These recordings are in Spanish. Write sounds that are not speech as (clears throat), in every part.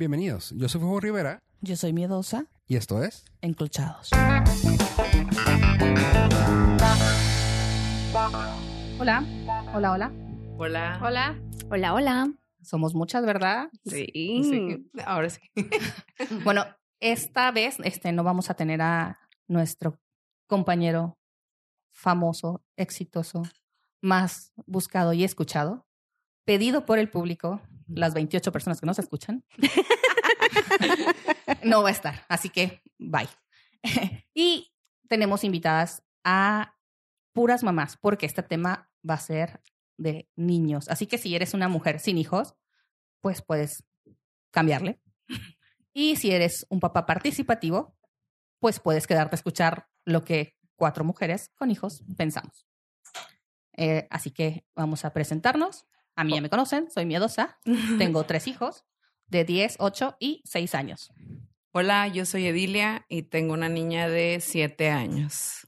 Bienvenidos, yo soy Fuego Rivera Yo soy miedosa, y esto es... enclochados. Hola, hola, hola. Hola. Hola. Hola, hola. Somos muchas, ¿verdad? Sí. Ahora sí. (laughs) Bueno, esta vez este, no vamos a tener a nuestro compañero famoso, exitoso, más buscado y escuchado, pedido por el público, las 28 personas que nos escuchan. (laughs) no va a estar, así que bye. (laughs) y tenemos invitadas a puras mamás, porque este tema va a ser de niños. Así que si eres una mujer sin hijos, pues puedes cambiarle. Y si eres un papá participativo, pues puedes quedarte a escuchar lo que cuatro mujeres con hijos pensamos. Eh, así que vamos a presentarnos. A mí ya me conocen, soy miedosa, tengo tres hijos de 10, 8 y 6 años. Hola, yo soy Edilia y tengo una niña de siete años.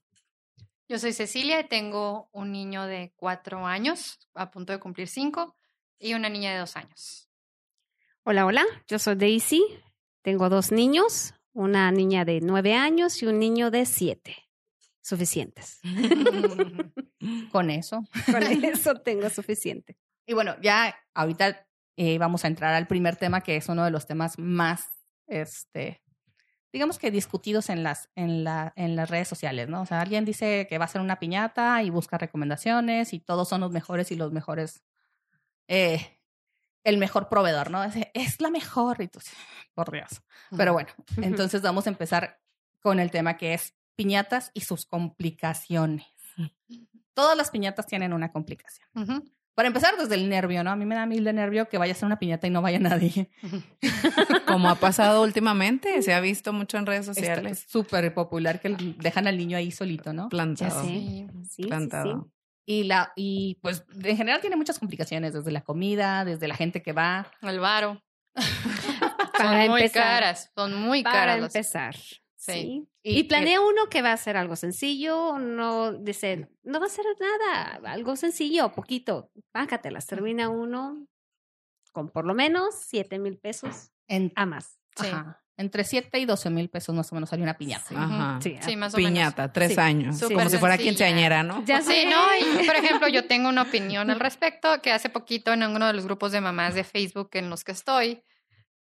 Yo soy Cecilia y tengo un niño de cuatro años, a punto de cumplir cinco, y una niña de dos años. Hola, hola. Yo soy Daisy. Tengo dos niños, una niña de nueve años y un niño de siete. Suficientes. (laughs) Con eso. Con eso tengo suficiente. Y bueno, ya ahorita eh, vamos a entrar al primer tema, que es uno de los temas más, este, digamos que discutidos en las, en, la, en las redes sociales, ¿no? O sea, alguien dice que va a hacer una piñata y busca recomendaciones y todos son los mejores y los mejores, eh, el mejor proveedor, ¿no? Es, es la mejor y tú, por Dios. Pero bueno, entonces vamos a empezar con el tema que es piñatas y sus complicaciones. Todas las piñatas tienen una complicación. Para empezar, desde el nervio, ¿no? A mí me da mil de nervio que vaya a ser una piñata y no vaya nadie. (laughs) Como ha pasado últimamente, se ha visto mucho en redes Está sociales. súper popular que dejan al niño ahí solito, ¿no? Ya Plantado. sé. Sí. Sí, sí, Plantado. sí. Y la, y pues en general tiene muchas complicaciones, desde la comida, desde la gente que va. El varo. Para son muy caras, son muy Para caras. las- empezar. Sí. Sí. Y- Y, planea uno que va a ser algo sencillo, no dice, no va a ser nada, algo sencillo, poquito, págatelas. Termina uno con por lo menos siete mil pesos En, a más. Sí. ajá, entre 7 y 12 mil pesos más o menos sale una piñata. Sí. Ajá. Sí, Sí, más o menos. Piñata, tres Sí. años. Súper Como si fuera quinceañera, ¿no? Ya Sí, sé. no, y (laughs) por ejemplo, yo tengo una opinión al (laughs) respecto, que hace poquito en uno de los grupos de mamás de Facebook en los que estoy,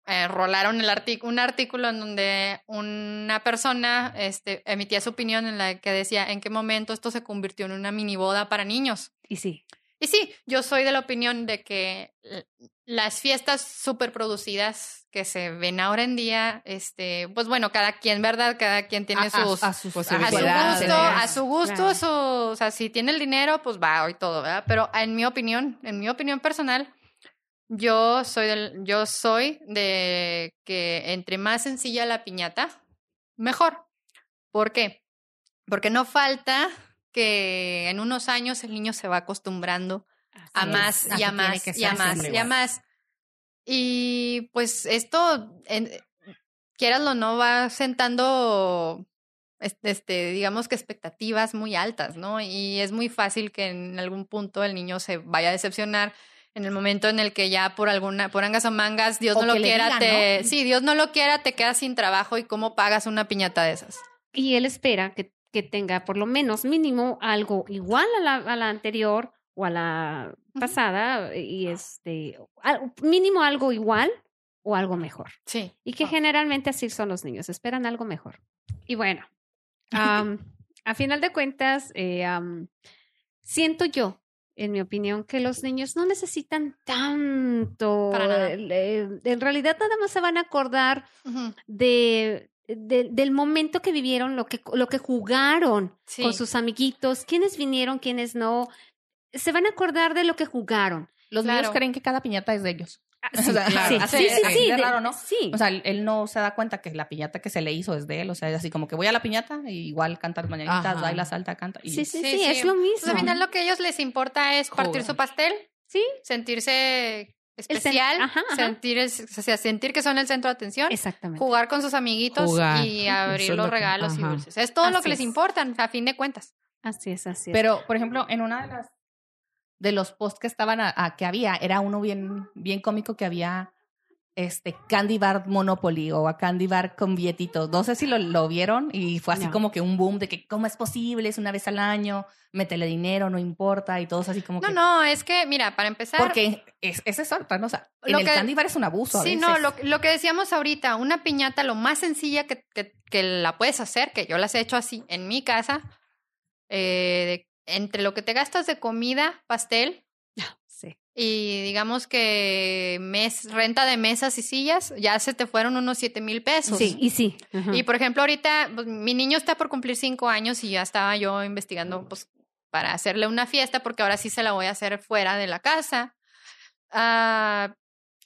eh, rolaron el un artículo en donde una persona este, emitía su opinión en la que decía en qué momento esto se convirtió en una mini boda para niños. Y sí. Y sí, yo soy de la opinión de que las fiestas súper producidas que se ven ahora en día, este, pues bueno, cada quien, ¿verdad? Cada quien tiene A- sus, a sus a su gusto, a su gusto, Claro. su, o sea, si tiene el dinero, pues va y todo, ¿verdad? Pero en mi opinión, en mi opinión personal, yo soy del, yo soy de que entre más sencilla la piñata, mejor. ¿Por qué? Porque no falta que en unos años el niño se va acostumbrando a más y a más y a más y a más. Y pues esto, en, quieras o no, va sentando, es- este, digamos que expectativas muy altas, ¿no? Y es muy fácil que en algún punto el niño se vaya a decepcionar en el momento en el que ya por alguna, por angas o mangas, Dios O no lo quiera, te, ¿no? sí, Dios no lo quiera, te quedas sin trabajo y cómo pagas una piñata de esas. Y él espera que, que tenga por lo menos mínimo algo igual a la, a la anterior o a la pasada y este mínimo algo igual o algo mejor. Sí. Y que generalmente así son los niños, esperan algo mejor. Y bueno, (laughs) a final de cuentas, eh, siento yo, en mi opinión, que los niños no necesitan tanto. Para nada. en realidad nada más se van a acordar de, de- del momento que vivieron, lo que, lo que jugaron Sí. con sus amiguitos, quiénes vinieron, quiénes no. Se van a acordar de lo que jugaron. Los Claro. niños creen que cada piñata es de ellos. Ah, O sea, sí, así- sí, sí, sí, de de- raro, ¿no? Sí. O sea, él- no se da cuenta que la piñata que se le hizo es de él. O sea, es así como que voy a la piñata y igual canta las mañanitas, Ajá. baila, salta, canta. Y sí, sí, sí, Sí, sí. es lo mismo. al final lo que a ellos les importa es partir Jugar. su pastel, Sí, sentirse especial, ajá, ajá. sentir, el- o sea, sentir que son el centro de atención, exactamente. jugar con sus amiguitos Jugar. y abrir es los lo que- regalos y dulces. Es todo lo Así que les es. importa, a fin de cuentas. Así es, así es. Pero, por ejemplo, en una de las de los posts que estaban a, a- que había, era uno bien, bien cómico que había este Candy Bar Monopoly o a Candy Bar con billetitos. No sé si lo, lo vieron y fue así No. como que un boom de que cómo es posible, es una vez al año, métele dinero, no importa y todos así como No, que... no, es que, mira, para empezar. Porque es, esa es otra, ¿no? O sea, en el que- Candy Bar es un abuso a Sí, veces. no, lo, lo que decíamos ahorita, una piñata, lo más sencilla que, que, que la puedes hacer, que yo las he hecho así en mi casa, eh, de- entre lo que te gastas de comida, pastel, Sí. y digamos que mes, renta de mesas y sillas, ya se te fueron unos siete mil pesos. Sí, y sí. Y por ejemplo, ahorita pues, mi niño está por cumplir cinco años y ya estaba yo investigando pues, para hacerle una fiesta, porque ahora sí se la voy a hacer fuera de la casa. Ah,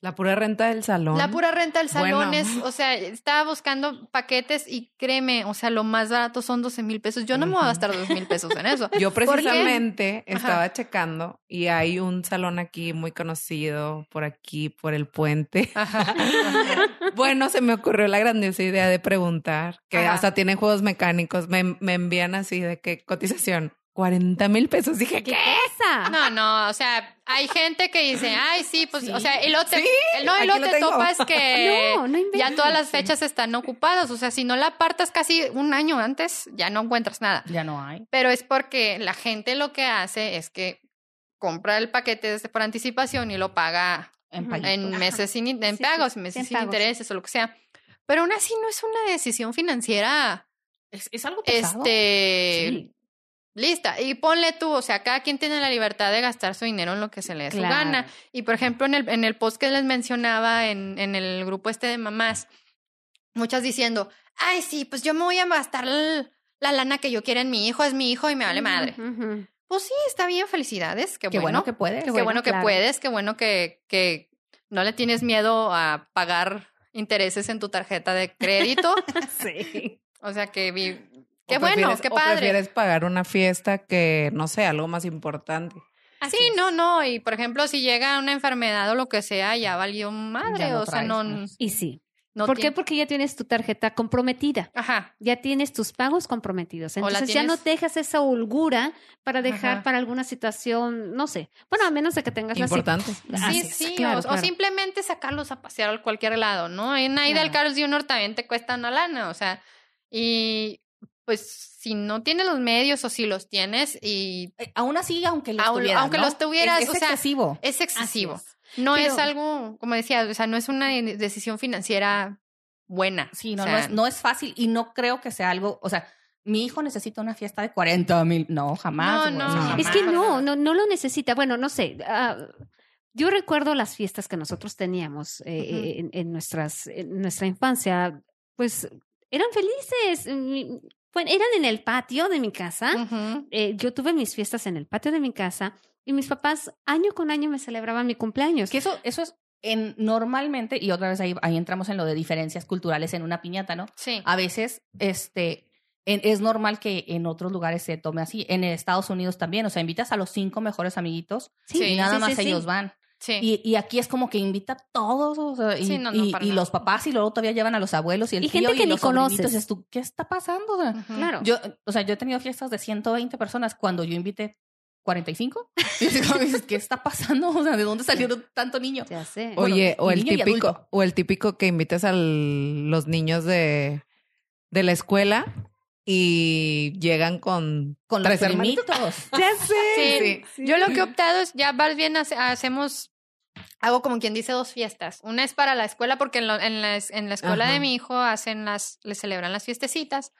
La pura renta del salón. la pura renta del salón Bueno. es, o sea, estaba buscando paquetes y créeme, o sea, lo más barato son 12 mil pesos. Yo no me voy a gastar 12 mil pesos en eso. (laughs) Yo ¿Por qué? precisamente Ajá. estaba checando y hay un salón aquí muy conocido por aquí, por el puente. Ajá. (laughs) Bueno, se me ocurrió la grandiosa idea de preguntar, que Ajá. hasta tienen juegos mecánicos. Me, me envían así de que cotización, 40 mil pesos. Dije, ¿Qué ¿qué? pasa? No, no, o sea, hay gente que dice, ay, sí, pues, Sí. o sea, y luego te, Sí, no, lo te tengo. topas que (laughs) No, no ya todas las fechas están ocupadas. O sea, si no la apartas casi un año antes, ya no encuentras nada. Ya no hay. Pero es porque la gente lo que hace es que compra el paquete desde por anticipación y lo paga En meses sin, in- en Sí, pagos, sí, meses sin pagos. intereses o lo que sea. Pero aún así no es una decisión financiera Es, es algo pesado. este Sí. Lista. Y ponle tú, o sea, cada quien tiene la libertad de gastar su dinero en lo que se le dé su Claro. gana. Y por ejemplo, en el, en el post que les mencionaba en, en el grupo este de mamás, muchas diciendo, ay, sí, pues yo me voy a gastar la, la lana que yo quiera en mi hijo, es mi hijo y me vale madre. Pues sí, está bien, felicidades, qué, Qué bueno que puedes. Qué bueno, bueno, que claro. puedes, qué bueno que, que no le tienes miedo a pagar intereses en tu tarjeta de crédito. (laughs) Sí. o sea que vi, qué bueno, qué o padre. prefieres pagar una fiesta que, no sé, algo más importante. Sí, no, no, y por ejemplo, si llega una enfermedad o lo que sea, ya valió madre, Ya no o sea, no. Y sí. no ¿Por qué? Porque ya tienes tu tarjeta comprometida. Ajá, Ya tienes tus pagos comprometidos. O la Entonces ya no tienes- dejas esa holgura para dejar Ajá. para alguna situación, no sé. Bueno, a menos de que tengas las Importante. sí, Así es, sí, claro, o, o claro. simplemente sacarlos a pasear a cualquier lado, ¿no? En una ida al Claro. Carl's Jr. también te cuesta una lana, o sea, y pues si no tienes los medios o si los tienes y Eh, aún así, aunque los tuvieras, aunque ¿no? los tuvieras, es, es o sea, excesivo. es excesivo. es. No es algo, como decía, o sea, no es una decisión financiera buena. Sí, no, o no, es, no es fácil y no creo que sea algo, o sea, mi hijo necesita una fiesta de 40 mil. No, jamás. No, no, jamás. Es que no, no, no lo necesita. Bueno, no sé. ah, yo recuerdo las fiestas que nosotros teníamos eh, Ujú. en, en nuestras, en nuestra infancia. Pues eran felices. Mi- Bueno, eran en el patio de mi casa. Eh, yo tuve mis fiestas en el patio de mi casa y mis papás año con año me celebraban mi cumpleaños. Que eso, eso es en, normalmente, y otra vez ahí, ahí entramos en lo de diferencias culturales en una piñata, ¿no? Sí. A veces, este, es normal que en otros lugares se tome así. En Estados Unidos también, o sea, invitas a los cinco mejores amiguitos Sí, y nada sí, más sí. ellos van. Sí. Y, y aquí es como que invita a todos, o sea, y, Sí, no, no, y- los papás y luego todavía llevan a los abuelos y el Y tío gente que y ni los conoces. Dices tú, ¿qué está pasando? O sea, Ujú. Claro. Yo, o sea, yo he tenido fiestas de 120 personas cuando yo invité 45. Y dices, (laughs) como dices, ¿qué está pasando? O sea, ¿de dónde salieron tanto niño? Ya sé. Bueno, Oye, o el típico, o el típico que invitas a los niños de, de la escuela y llegan con, Con los tres hermanitos. (laughs) ya sé. Sí. Yo lo que he optado es ya más bien hace- hacemos, hago como quien dice dos fiestas. Una es para la escuela porque en, lo- en, la, en la escuela Ajá. de mi hijo hacen las, le celebran las fiestecitas.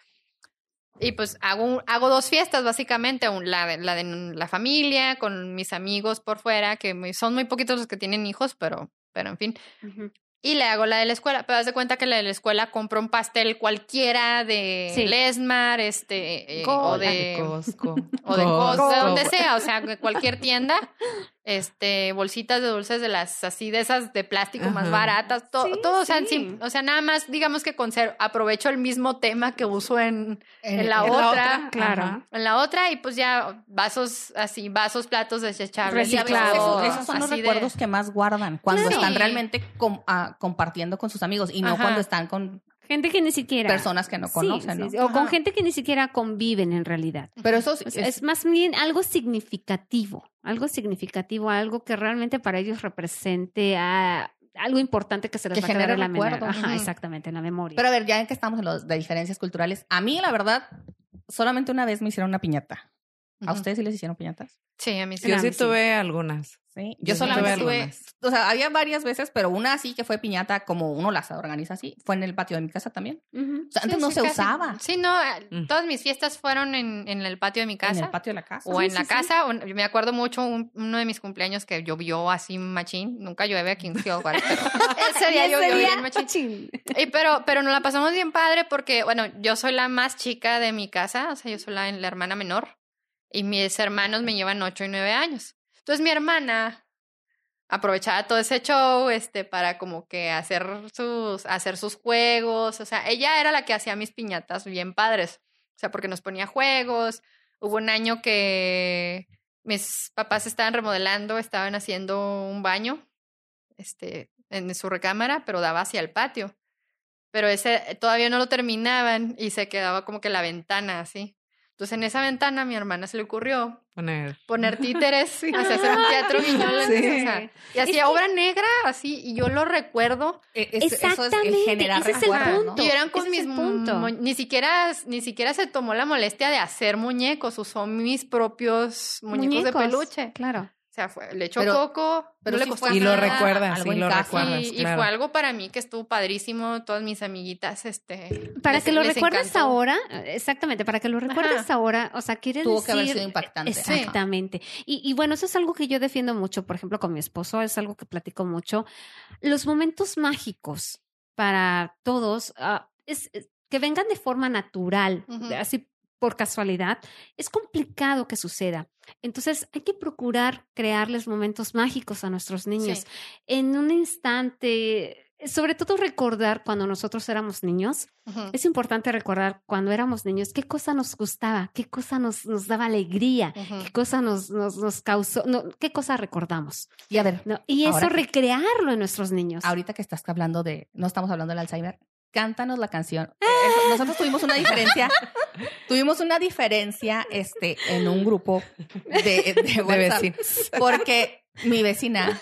Y pues hago, un- hago dos fiestas básicamente, un- la, de- la de la familia con mis amigos por fuera, que son muy poquitos los que tienen hijos, pero, pero en fin. Ujú. Y le hago la de la escuela, pero haz de cuenta que la de la escuela compro un pastel cualquiera de Sí. Lesmar, este, eh, o de Costco. o de Costco, de donde sea, o sea, de cualquier tienda, este, bolsitas de dulces de las así de esas de plástico más baratas, to- Sí, todo, o sea, o sea, nada más digamos que conser- aprovecho el mismo tema que uso en, en la en otra, claro. Ajá. en la otra y pues ya vasos así, vasos, platos desechables, Reciclados. esos, esos son los así de- recuerdos que más guardan cuando Claro. están realmente com- ah, compartiendo con sus amigos y no Ajá. cuando están con Gente que ni siquiera. personas que no conocen, sí, ¿no? sí, O con gente que ni siquiera conviven en realidad. Pero eso es, O sea, es más bien algo significativo, algo significativo, algo que realmente para ellos represente a algo importante que se les Que va a quedar genere en la memoria. Ajá, exactamente, en la memoria. Pero a ver, ya que estamos en los de diferencias culturales, a mí, la verdad, solamente una vez me hicieron una piñata. ¿A ustedes sí les hicieron piñatas? Sí, a mí sí. Yo sí. tuve algunas. Sí. Yo solamente tuve tuve, algunas. o sea, había varias veces, pero una así que fue piñata, como uno las organiza así, fue en el patio de mi casa también. Ujú. O sea, antes Sí, no sí, se casi. usaba Sí, no, eh, Mm. todas mis fiestas fueron en, en el patio de mi en casa. el patio de la casa. O Sí, en sí, la sí. casa, o en- me acuerdo mucho un- uno de mis cumpleaños que llovió así machín. Nunca llueve aquí en (laughs) Ciudad Juárez, (laughs) ese día llovió bien machín. Y pero, pero nos la pasamos bien padre porque, bueno, yo soy la más chica de mi casa, o sea, yo soy la, la hermana menor y mis hermanos me llevan ocho y nueve años. Entonces mi hermana aprovechaba todo ese show, este, para como que hacer sus, hacer sus juegos, o sea, ella era la que hacía mis piñatas bien padres, o sea, porque nos ponía juegos. Hubo un año que mis papás estaban remodelando, estaban haciendo un baño, este, en su recámara, pero daba hacia el patio. Pero ese todavía no lo terminaban y se quedaba como que la ventana así. Entonces en esa ventana a mi hermana se le ocurrió Poner. poner (laughs) títeres, sea, hacer un teatro guiñol. Sí. o sea, y hacía obra negra así, y yo lo recuerdo. E- es- eso es el Exactamente, generar ese es el recuerdos, ¿no? punto. Y eran con mis punto. ni siquiera ni siquiera se tomó la molestia de hacer muñecos, usó mis propios muñecos, de peluche. Claro. O sea, fue, le echó Pero- coco, pero no le sí costó fue Y lo recuerdas, algo sí lo recuerdas, Y, fue algo para mí que estuvo padrísimo. Todas mis amiguitas, este. Para les- que lo recuerdes encantó. ahora, exactamente, para que lo recuerdes Ajá. ahora, o sea, quiere Tuvo decir... que haber sido impactante. Exactamente. Y, y bueno, eso es algo que yo defiendo mucho, por ejemplo, con mi esposo, es algo que platico mucho. Los momentos mágicos para todos, ah, es, es que vengan de forma natural, así por casualidad, es complicado que suceda. Entonces, hay que procurar crearles momentos mágicos a nuestros niños. Sí. En un instante, sobre todo recordar cuando nosotros éramos niños, es importante recordar cuando éramos niños qué cosa nos gustaba, qué cosa nos, nos daba alegría, qué cosa nos, nos, nos causó, no, qué cosa recordamos. Y a ver, ¿no? Y eso recrearlo en nuestros niños. ahorita que estás hablando de, no estamos hablando del Alzheimer, cántanos la canción. Eh, eso- nosotros tuvimos una diferencia, (laughs) tuvimos una diferencia este, en un grupo de, de, De WhatsApp, vecinos. porque mi vecina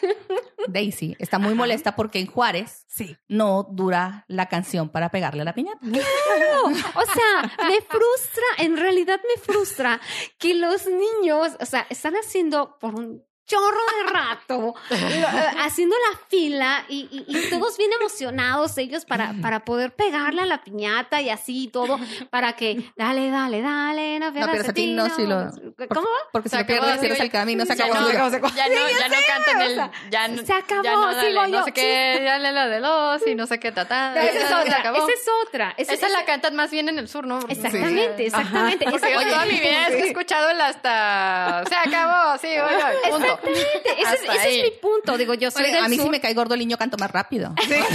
Daisy está muy molesta porque en Juárez Sí. no dura la canción para pegarle a la piñata. O sea, me frustra, en realidad me frustra que los niños, o sea, están haciendo por un chorro de rato, lo- eh, (laughs) haciendo la fila y, y- y todos bien emocionados ellos para, para poder pegarle a la piñata y así y todo, para que dale, dale, dale, no pierdas pierdas el el tino, si lo- ¿Cómo? Porque Se si le acabó, pierdes, pierdes el camino, se Ya acabó. no, amiga. ya no, ya no cantan el. ya no, se acabó, ya no, dale, sigo no yo. sé qué, dale la de los y no sé qué, tatá. (laughs) Esa es se otra, acabó. esa es otra. Esa, la cantan más bien en el sur, ¿no? Exactamente, exactamente. Porque yo toda mi vida he escuchado el hasta. Se acabó, sí, (laughs) oye, punto. Ese, ese es mi punto. Digo, yo soy Oye, del a mí sur. si me cae gordo el niño canto más rápido. Ya,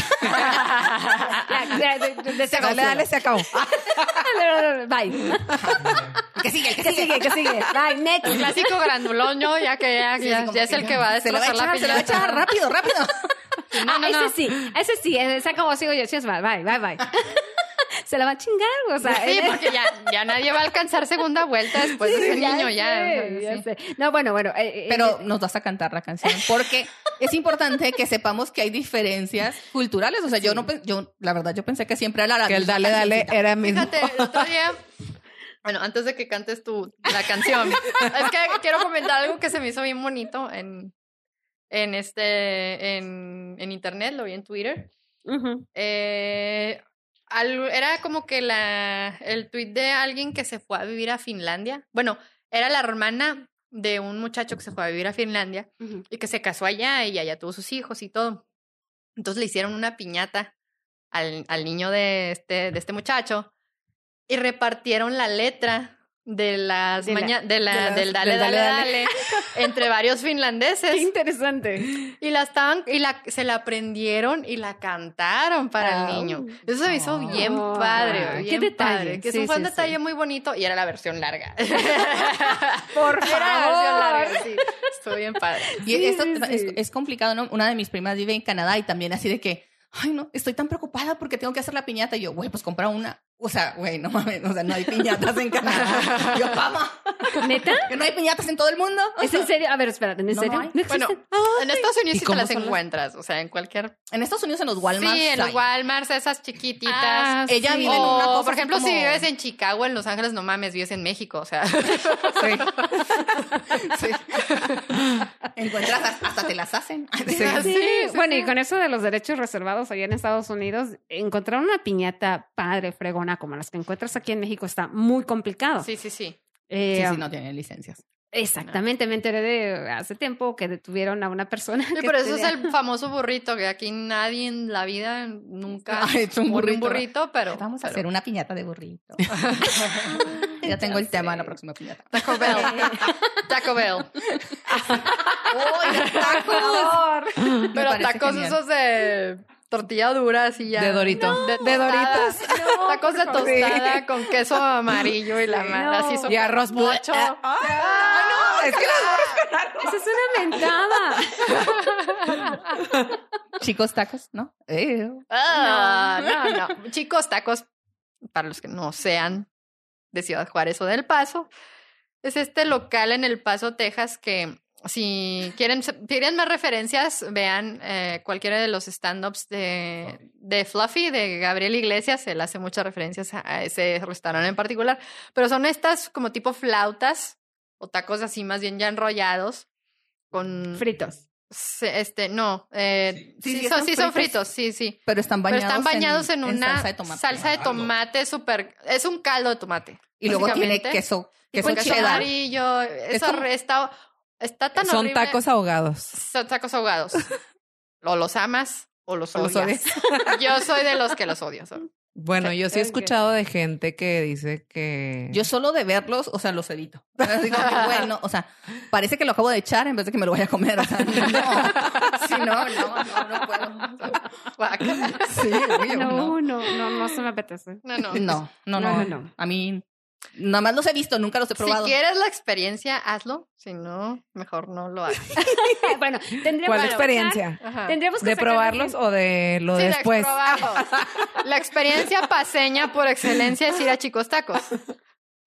ya, de- de- de- Dale, dale, se acabó. Bye. Que sigue, que ¿Qué sigue? ¿Qué sigue? Bye, next. Clásico granduloño, ya que ya, Sí, es el que va a Se le va a destrozar la echar, se le va a piñata. echar, rápido, rápido. No, ah, no, ese no. sí, ese sí, ese como sigo yo, sí es bye, bye, bye. Se la va a chingar, o sea. Sí, porque ya, (laughs) ya nadie va a alcanzar segunda vuelta después de ese ya niño, sé, ya. ya sí. sé. No, bueno, bueno. eh, eh, Pero eh, nos vas a cantar la canción porque es importante que sepamos que hay diferencias culturales. O sea, yo no, yo la verdad yo pensé que siempre era la Que el dale, dale era mismo. Fíjate, el otro día, bueno, antes de que cantes tú la canción, es que quiero comentar algo que se me hizo bien bonito en, en este, en, en internet, lo vi en Twitter. ujú. Eh, al- era como que la, el tweet de alguien que se fue a vivir a Finlandia. Bueno, era la hermana de un muchacho que se fue a vivir a Finlandia y que se casó allá y allá tuvo sus hijos y todo. Entonces le hicieron una piñata al, al niño de este, de este muchacho y repartieron la letra de las De la- de la- de las- del dale, del dale, dale, dale, entre varios finlandeses. (laughs) Qué interesante. Y la estaban, y la, se la aprendieron y la cantaron para Ah. el niño. Eso se me hizo bien Ah, padre, qué bien detalle. padre. Que Sí, eso fue un sí, detalle sí. muy bonito y era la versión larga. (laughs) Por Era la versión favor. larga, sí. Estuvo bien padre. Y Sí, esto sí, es, sí. es complicado, ¿no? Una de mis primas vive en Canadá y también así de que, ay, no, estoy tan preocupada porque tengo que hacer la piñata. Y yo, güey, pues compra una, O sea, güey, no mames, o sea, no hay piñatas en Canadá. (laughs) Yo, mamá, ¿Neta? que no hay piñatas en todo el mundo. O ¿Es en serio? A ver, espérate, ¿en No serio? hay. ¿No? Bueno, en Estados Unidos ¿y sí te las encuentras, o sea, en cualquier... en Estados Unidos, en los Walmart. sí, en los. Walmart, esas chiquititas. Ah, Ella sí. vive en una O, cosa por ejemplo, si vives en Chicago, en Los Ángeles, no mames, vives en México, o sea. (laughs) Sí. Sí. Encuentras, hasta, te las hacen. (laughs) Sí, sí, sí, bueno, y con eso de los derechos reservados allá en Estados Unidos, encontrar una piñata padre, fregona, como las que encuentras aquí en México, está muy complicado. Sí, sí, sí. Eh, Sí, sí, no tienen licencias. Exactamente, me enteré de hace tiempo que detuvieron a una persona. Sí, que pero eso es el famoso burrito, que aquí nadie en la vida nunca (laughs) Ha hecho un pone burrito. pero... Vamos a pero- hacer una piñata de burrito. (laughs) ya tengo el tema de la próxima piñata. Taco Bell. (laughs) Taco Bell. ¡Uy, tacos! Pero tacos genial. esos de tortilla dura, así ya. De Dorito. de. Doritos. (laughs) tacos de tostada con queso amarillo y la Sí. así No. Y arroz mocho. Ah, no, es que Esa es una mentada. (laughs) Chicos, tacos, ¿no? Eh, Ah, no, no. Chicos, tacos, para los que no sean de Ciudad Juárez o del Paso, es este local en El Paso, Texas, que si quieren, quieren más referencias, vean eh, cualquiera de los stand-ups de, de Fluffy, de Gabriel Iglesias, él hace muchas referencias a- ese restaurante en particular, pero son estas como tipo flautas o tacos así más bien ya enrollados con... Fritos. Este, no, eh, Sí, sí, sí, son, sí son fritos. fritos, sí, sí. pero están Pero bañados, están bañados en, una salsa de tomate. salsa de tomate súper... Es un caldo de tomate. Y luego tiene queso, queso Con queso cheddar. amarillo. Eso como- está, está tan son horrible. tacos ahogados. Son tacos ahogados. (laughs) o los amas o los ¿O los odias. (laughs) Yo soy de los que los odio. Bueno, yo sí he escuchado de gente que dice que... Yo solo de verlos, o sea, los evito. Así como (laughs) que, bueno, o sea, parece que lo acabo de echar en vez de que me lo vaya a comer. O sea, no. Sí, no, no, no, no puedo. Sí, no. No, no, no, no se me apetece. No, no. No, no, No, no, no, no. A mí, nada más los he visto, nunca los he probado. Si quieres la experiencia, hazlo. Si no, mejor no lo hagas. (laughs) bueno, tendríamos ¿Cuál que experiencia? Ajá. Tendríamos que ¿De probarlos o de lo Sí, de después? probarlo. (laughs) La experiencia paseña por excelencia es ir a Chicos Tacos.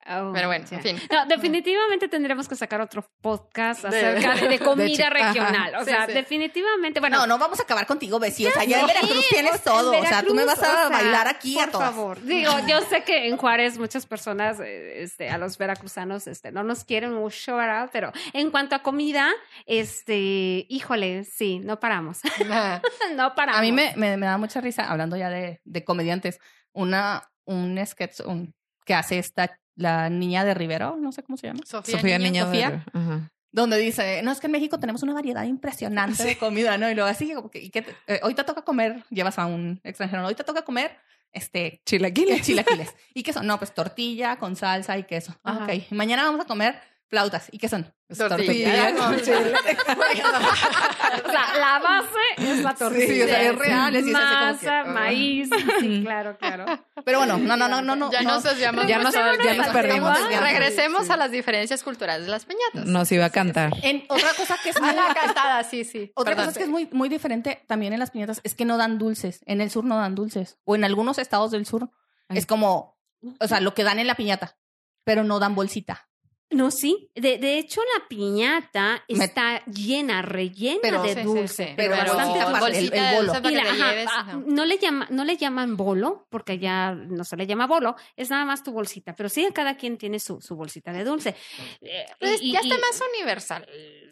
Oh, Pero bueno, en fin. No, definitivamente tendremos que sacar otro podcast acerca de, (laughs) de comida regional. O sea, sí. definitivamente, bueno. no, no vamos a acabar contigo, Bessie. O sea, ya en Veracruz tienes todo. o sea, tú me vas a o sea, bailar aquí por a todas. favor. Digo, yo sé que en Juárez muchas personas, eh, este, a los veracruzanos, este, no nos quieren mucho, ¿verdad? Pero en cuanto a comida, este, híjole, sí, no paramos. (laughs) no paramos. A mí me, me, me da mucha risa, hablando ya de, de comediantes, una, un sketch un- que hace esta, la niña de Rivero, no sé cómo se llama, Sofía, Sofía Niño. Niña Sofía. de- Ajá. donde dice, no, es que en México tenemos una variedad impresionante de comida, ¿no? Y luego así, como que, y que eh, hoy te toca comer, llevas a un extranjero, ¿no? hoy te toca comer, este, Chilaquiles. chilaquiles. ¿Y qué son? No, pues tortilla con salsa y queso. Ah, Ajá. ok. Mañana vamos a comer flautas. ¿Y qué son? Tortilla con chile. O sea, la base es la tortilla. Sí, o sea, es real, es- es como que, Masa, ah. maíz, sí, claro, claro. Pero bueno, no, no, no, no, no. Ya no. nos desviamos. Ya nos, ya nos perdimos. Regresemos Sí. a las diferencias culturales de las peñatas. Nos iba a cantar. En, otra cosa que es muy, (laughs) la cantada, sí, sí. otra Perdón. cosa que es muy, muy diferente también en las piñatas es que no dan dulces. En el sur no dan dulces. O en algunos estados del sur Ay. es como, o sea, lo que dan en la piñata, pero no dan bolsita. No, sí. De, de hecho, la piñata Me- está llena, rellena Pero- de Sí, sí, dulce. sí. pero bastante bolsita dulce. el- bolsita el de bolo. dulce para Y que la- te ajá, lleves, ajá. no le llama, no le llaman bolo, porque ya no se le llama bolo, es nada más tu bolsita, pero sí cada quien tiene su, su bolsita de dulce. Eh, Pues y- ya y- está más universal.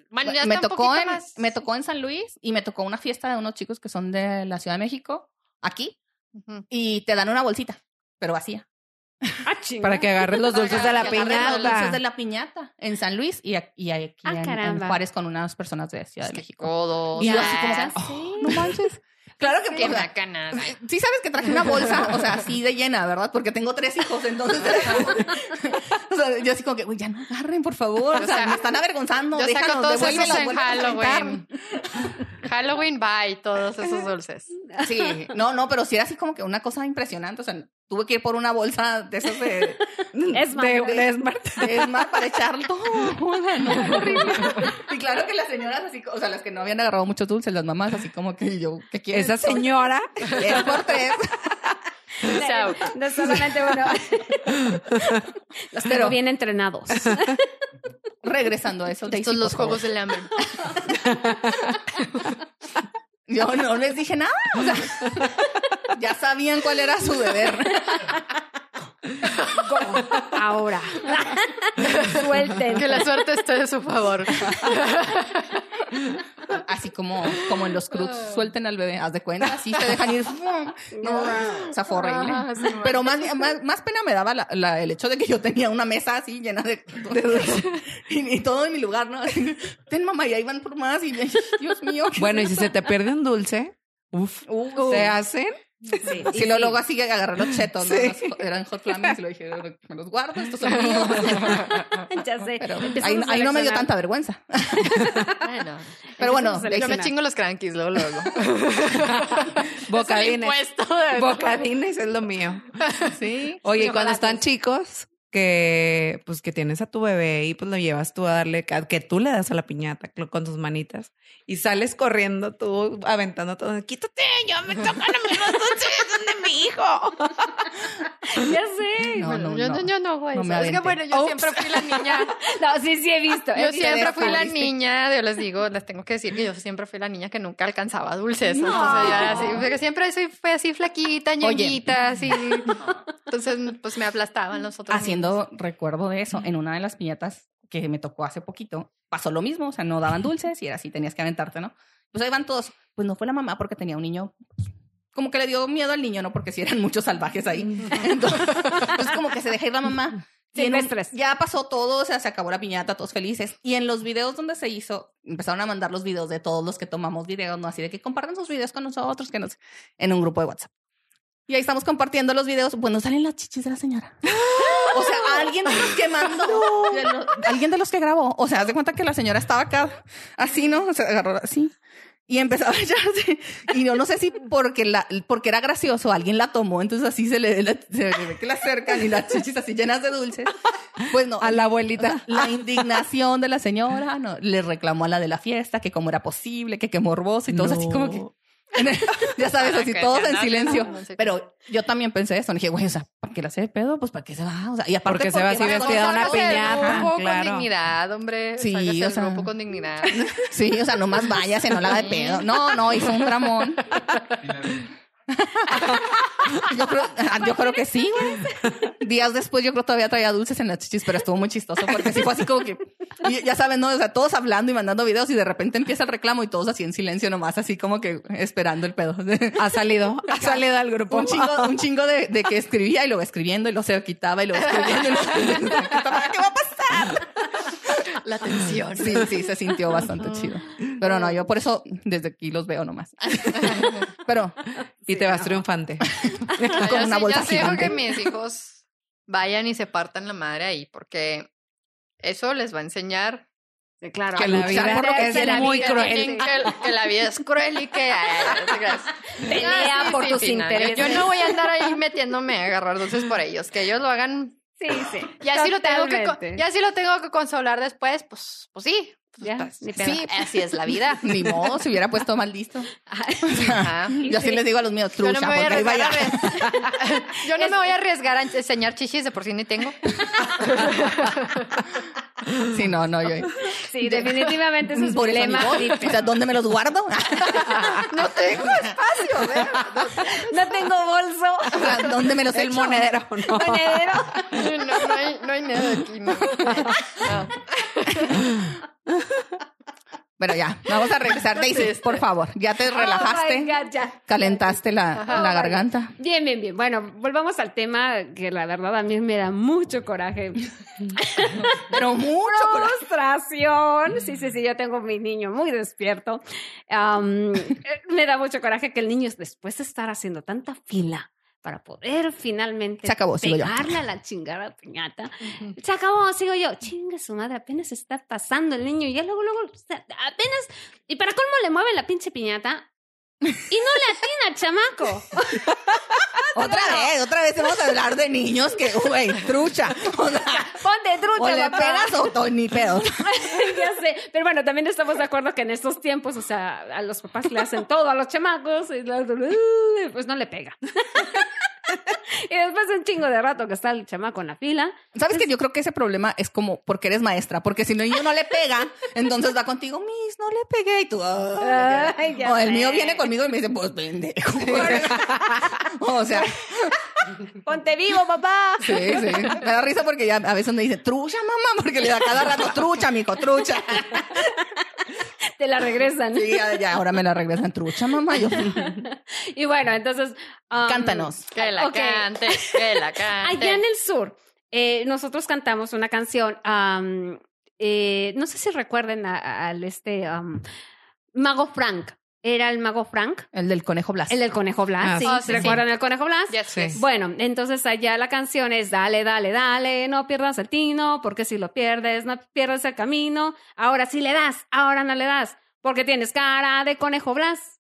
Bueno, ya me está un tocó poquito en, más. me tocó en San Luis y me tocó una fiesta de unos chicos que son de la Ciudad de México, aquí, Ujú. y te dan una bolsita, pero vacía. Ah. Para que agarres los dulces de la agarren los dulces de piñata. la piñata en San Luis y aquí, y aquí Ah, en- en. Juárez con unas personas de Ciudad de Es México. codos. Y yo Ya así como, sé. "Oh, no manches. (laughs) Claro que Qué o sea. Sí sabes que traje una bolsa, o sea, así de llena, ¿verdad? Porque tengo tres hijos, entonces... (laughs) o sea, yo así como que, "Uy, ya no agarren, por favor. O sea, O sea, me están avergonzando. Yo saco déjanos, todos esos en Halloween. rentar". Halloween, bye, todos esos dulces. Sí, no, no, pero sí era así como que una cosa impresionante. O sea, tuve que ir por una bolsa de esas de, (laughs) Es más, De- güey. de Smart. de Esmar para echarlo todo. (laughs) Joda, no, horrible. Y claro que las señoras así, o sea, las que no habían agarrado muchos dulces, las mamás así como que yo, ¿qué quieres? Esa señora. Es por tres. O sea, No solamente uno. (laughs) Los Pero- bien entrenados. Regresando a eso, Estos los juegos del hambre. Yo no les dije nada. O sea, (laughs) ya sabían cuál era su deber. (laughs) Ahora. (laughs) Suelten. Que la suerte esté de su favor. Así como, como en los cruz, suelten al bebé, haz de cuenta, así se dejan ir. (laughs) No, o sea, fue horrible. Ah. Pero más, más, más pena me daba la- la- el hecho de que yo tenía una mesa así llena de, de y, y todo en mi lugar, ¿no? Así, Ten mamá, y ahí van por más y Dios mío. ¿qué Bueno, y si se te pierde un dulce, uf, se hacen. Sí, (laughs) Si lo luego así que agarré los chetos, ¿no? Sí. Los- eran hot flamings y lo dije, me los guardo, estos son míos. (laughs) (laughs) Ya sé. Pero ahí, ahí no me dio tanta vergüenza. Bueno, Pero bueno, yo me chingo los crankies luego, luego. Bocadines. Bocadines es lo mío. Sí. Oye, cuando están chicos, que pues que tienes a tu bebé y pues lo llevas tú a darle, que tú le das a la piñata con tus manitas y sales corriendo tú aventando todo, quítate, ya me tocan a mí los dulces, son de mi hijo. (laughs) Ya sé. No, no, yo, no. yo no me es que bueno, yo siempre fui la niña. (laughs) No, sí, sí he visto. he Yo visto. siempre fui la niña, yo les digo, les tengo que decir que yo siempre fui la niña que nunca alcanzaba dulces. No. Entonces, ya era así, porque siempre soy, fue así flaquita, ñoñita, así. (laughs) Entonces, pues me aplastaban los otros. Haciendo recuerdo de eso, en una de las piñatas que me tocó hace poquito, pasó lo mismo, o sea, no daban dulces y era así, tenías que aventarte, ¿no? Pues ahí van todos. Pues no fue la mamá porque tenía un niño, como que le dio miedo al niño, ¿no? Porque si eran muchos salvajes ahí. (laughs) Entonces, pues como que se deja ir la mamá. Y en un- ya pasó todo, o sea, se acabó la piñata, todos felices. Y en los videos donde se hizo, empezaron a mandar los videos de todos los que tomamos videos, ¿no? Así de que compartan sus videos con nosotros, que nos... en un grupo de WhatsApp. Y ahí estamos compartiendo los videos. Bueno, salen las chichis de la señora. (gasps) O sea, alguien de los que mandó, de los- alguien de los que grabó. O sea, haz de cuenta que la señora estaba acá, así, ¿no? Se agarró así. Y empezaba a echarse. Y yo no sé si porque, la, porque era gracioso, alguien la tomó, entonces así se le, la- se le ve que la acercan y las chichis así llenas de dulces. Pues no. A la abuelita. La indignación de la señora, no, le reclamó a la de la fiesta que cómo era posible, que qué morboso y todos así como que, (laughs) ya sabes, así todos en silencio. no sé qué. Pero yo también pensé eso, dije, güey, o sea, ¿para qué la hace de pedo? Pues ¿para qué se va? O sea, y aparte Porque se va así vestida esa una de- piñata. grupo claro. con dignidad, hombre. Sí, o sea- grupo con dignidad. (laughs) Sí, o sea, nomás váyase, no la haga de pedo. No, no, hizo un dramón. (laughs) Yo creo, ah, yo creo que sí. Días después yo creo todavía traía dulces en las chichis, pero estuvo muy chistoso porque sí fue así como que, y ya saben, ¿no? O sea, todos hablando y mandando videos y de repente empieza el reclamo y todos así en silencio nomás, así como que esperando el pedo. Ha salido, ha salido al grupo. Un chingo, un chingo de, de que escribía y luego escribiendo y luego se quitaba y luego escribiendo y luego escribiendo. ¿Qué va a pasar? La tensión. Sí, sí, se sintió bastante chido. Pero no, yo por eso desde aquí los veo nomás. (laughs) Pero Y te vas triunfante. No, Con una sí- bolsa yo sí gigante. que mis hijos vayan y se partan la madre ahí, porque eso les va a enseñar Sí, claro. Que la luchar vida por lo que es muy vida cruel. que, que- que la vida es cruel y que Pelea por tus no, yo- intereses. Yo, no voy a andar ahí metiéndome a agarrar dulces por ellos, que ellos lo hagan. Sí, sí. (laughs) Ya si lo tengo que ya si lo tengo que consolar después, pues pues sí. Pues, Ya, pues, sí, así es la vida. (laughs) ni modo, se hubiera puesto mal listo. (laughs) Ajá. Yo así les digo a los míos, Yo no trucha, (laughs) me voy a arriesgar vaya. a Yo no me voy a arriesgar a enseñar chichis de por sí ni tengo. Sí, no, no, yo. Sí, definitivamente es ni problema. O sea, ¿dónde me los guardo? No tengo espacio, ¿verdad? No tengo bolso. O sea, ¿Dónde me los El echo? monedero, no. Monedero. No, no hay, no hay nada aquí, no. No. (laughs) Pero ya, vamos a regresar. Daisy, por favor, ya te Oh relajaste, my God, ya. calentaste la, la garganta. Bien, bien, bien. Bueno, volvamos al tema que la verdad a mí me da mucho coraje. (laughs) Pero mucho coraje. Frustración. Sí, sí, sí, yo tengo mi niño muy despierto. (laughs) Eh, me da mucho coraje que el niño, después de estar haciendo tanta fila para poder finalmente Se acabó, sigo yo. pegarle a la chingada piñata, se acabó, sigo yo. Chinga su madre, apenas está pasando el niño y ya luego, luego, apenas. Y para colmo le mueve la pinche piñata. Y no le atina, chamaco. (laughs) Otra vez, otra vez vamos a hablar de niños que, güey, trucha. O, sea, Ponte trucha, o le papá. pegas o, o ni pedo. (laughs) ya sé. Pero bueno, también estamos de acuerdo que en estos tiempos, o sea, a los papás le hacen todo a los chamacos y la- pues no le pega. (laughs) (laughs) y después de un chingo de rato que está el chamaco en la fila, ¿Sabes que yo creo que ese problema es como porque eres maestra? Porque si el niño no le pega, (laughs) entonces va contigo, Miss, no le pegué. Y tú, "Ay". Ay, ya o el mío viene conmigo y me dice, pues pendejo. (laughs) o sea, ponte vivo, papá. sí, sí. Me da risa porque ya a veces me dice, trucha, mamá, porque le da cada rato, trucha, mijo, trucha. Te la regresan. Sí, ya, ya, ahora me la regresan, trucha, mamá. Yo, Y bueno, entonces. um, cántanos. Que la Ok. cante, que la (laughs) cante. Allá en el sur, eh, nosotros cantamos una canción. eh, no sé si recuerden al este Mago Frank. Era el Mago Frank, El del conejo Blas. el del Conejo Blas. Ah, ¿sí? sí, sí, ¿Recuerdan el Conejo Blas? Yes, Sí. yes. Bueno, entonces allá la canción es dale, dale, dale, no pierdas el tino, porque si lo pierdes, no pierdes el camino. Ahora sí le das, ahora no le das, porque tienes cara de conejo Blas.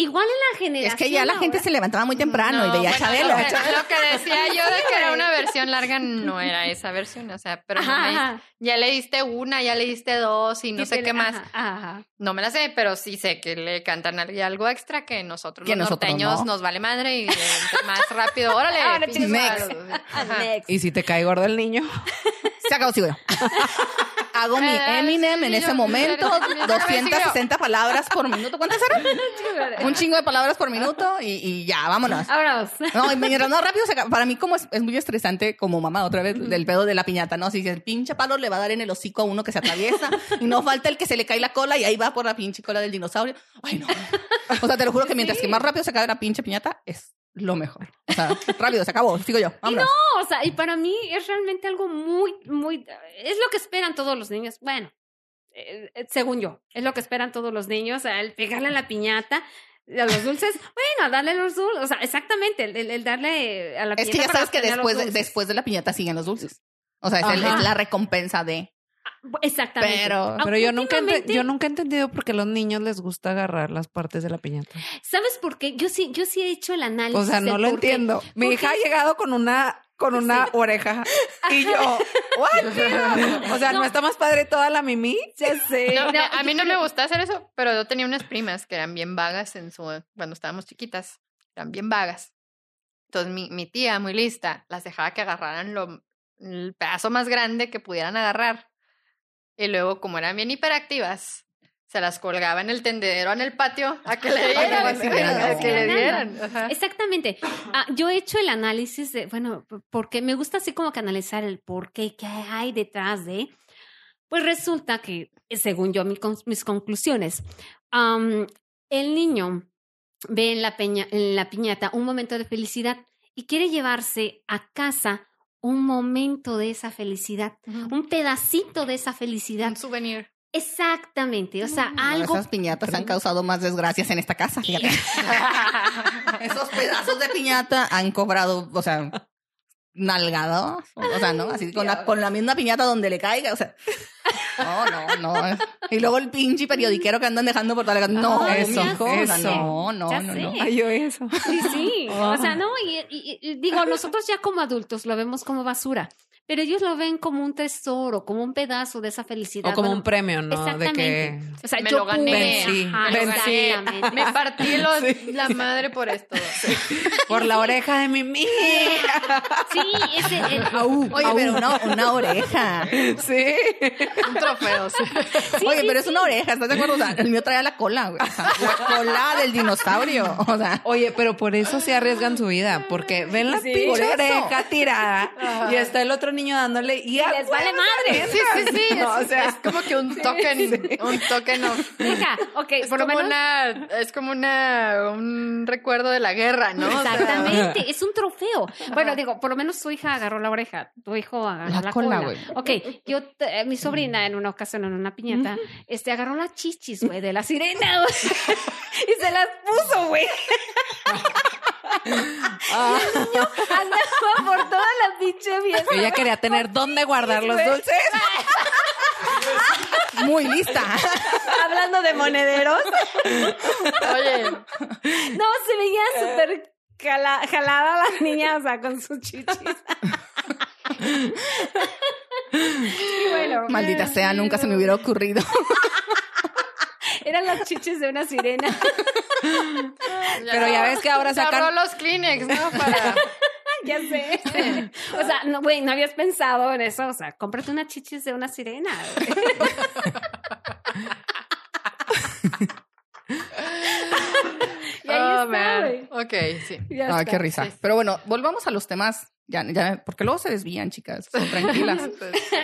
Igual en la generación. Es que ya la gente se levantaba muy temprano y veía bueno, Chabelo. Lo a que, Chabelo. lo que decía yo de que era una (laughs) versión larga no era esa versión, o sea, pero no me- ya le diste una, ya le diste dos y no sé qué más. ajá, ajá. No me la sé, pero sí sé que le cantan al- algo extra que nosotros Que los nosotros norteños no. nos vale madre y más rápido, órale. (laughs) Ahora, next. Ah, (laughs) next. Y si te cae gordo el niño. Se acabó, sigo yo. Hago mi Eminem en ese momento, sí, sí, sí, 260 palabras por minuto. ¿Cuántas eran? (laughs) Un chingo de palabras por minuto y, y ya, vámonos. Vámonos. No, y mientras no (laughs) rápido. Para mí como es, es muy estresante como mamá otra vez del pedo de la piñata, ¿no? Si el pinche palo le va a dar en el hocico a uno que se atraviesa y no falta el que se le cae la cola y ahí va por la pinche cola del dinosaurio. Ay, no. O sea, te lo juro que mientras que más rápido se acabe la pinche piñata es lo mejor. O sea, (laughs) rápido, se acabó, sigo yo. Vámonos. O sea, y para mí es realmente algo muy, muy, es lo que esperan todos los niños. Bueno, eh, eh, según yo, es lo que esperan todos los niños, al pegarle a la piñata, a los dulces, (laughs) bueno, darle los dulces, o sea, exactamente, el, el- el darle a la Es piñata. que ya sabes que después después de la piñata siguen los dulces. O sea, es, el- es la recompensa de... Exactamente. Pero- Pero yo nunca, yo nunca he entendido por qué a los niños les gusta agarrar las partes de la piñata. ¿Sabes por qué? Yo sí, yo sí he hecho el análisis. O sea, no lo qué. entiendo. Mi ¿Por hija ha llegado con una con una oreja y yo, ¿what? (laughs) O sea, ¿no está más padre toda la mimi? Ya sé. No, No, a mí no me gusta hacer eso, pero yo tenía unas primas que eran bien vagas en su cuando estábamos chiquitas, eran bien vagas. Entonces mi, mi tía, muy lista, las dejaba que agarraran lo, el pedazo más grande que pudieran agarrar. Y luego, como eran bien hiperactivas, se las colgaba en el tendedero en el patio a que le (laughs) dieran. dieran, a que le dieran. Ajá. Exactamente. Ah, yo he hecho el análisis de, bueno, porque me gusta así como que analizar el por qué, qué hay detrás de. Pues resulta que, según yo, mi mis conclusiones, el niño ve en la, peña, en la piñata un momento de felicidad y quiere llevarse a casa un momento de esa felicidad, un pedacito de esa felicidad. Un souvenir. Exactamente, o sea, No, algo Esas piñatas han causado más desgracias en esta casa, fíjate. (laughs) Esos pedazos de piñata han cobrado, o sea, nalgados. O sea, ¿no? Así con la, con la misma piñata donde le caiga, o sea. (laughs) No, no, no. Y luego el pinche periodiquero que andan dejando por toda la. No, Ay, eso, eso. No, no, Ya no, sé. no. Ay, yo eso. Sí, sí. (laughs) O sea, no, y, y- y digo, nosotros ya como adultos lo vemos como basura, pero ellos lo ven como un tesoro, como un pedazo de esa felicidad. O como Bueno, un premio, ¿no? De que O sea, Me yo lo gané. Vencí, Ajá, vencí. Me partí los- (laughs) la madre por esto. por la oreja de Mimi. (laughs) Sí, ese, el- Oye, pero una, una (laughs) oreja. Sí. Un trofeo. sí. Oye, pero es una oreja, ¿estás de acuerdo? O sea, el mío traía la cola, güey. O sea, la cola del dinosaurio. O sea, Oye, pero por eso se arriesgan su vida, porque ven la pinche oreja tirada y está el otro niño dándole y, Y les vale madre. Sí, sí, sí. No, es, o sea, es como que un token, un token of- (laughs) Deja, ok, Es por lo como menos. una, es como una, un recuerdo de la guerra, ¿no? O sea, Exactamente, (laughs) es un trofeo. Bueno, digo, por lo menos su hija agarró la oreja, tu hijo agarró La la, cola, cola. güey. Ok, yo, eh, mi sobrina en una ocasión en una piñata, este, agarró las chichis, güey, de la sirena, (laughs) y se las puso, güey. Ah, Andaba por toda la pinche fiesta. ella quería tener dónde guardar los dulces. muy lista. Hablando de monederos. Oye, No, se veía súper jala- jalada la niña, o sea, con sus chichis. y bueno, Maldita sea, nunca se me hubiera ocurrido. (laughs) eran las chichis de una sirena. (laughs) Pero ya ves que ahora sacan los Kleenex, ¿no? Para, (laughs) ya sé. O sea, no, güey, no habías pensado en eso. O sea, cómprate una chichis de una sirena. (laughs) güey. y ahí Oh, está, man. Ok, sí. Ya Ay, está. qué risa. Sí. Pero bueno, volvamos a los temas. Ya, ya, porque luego se desvían, chicas. (laughs) Tranquilas.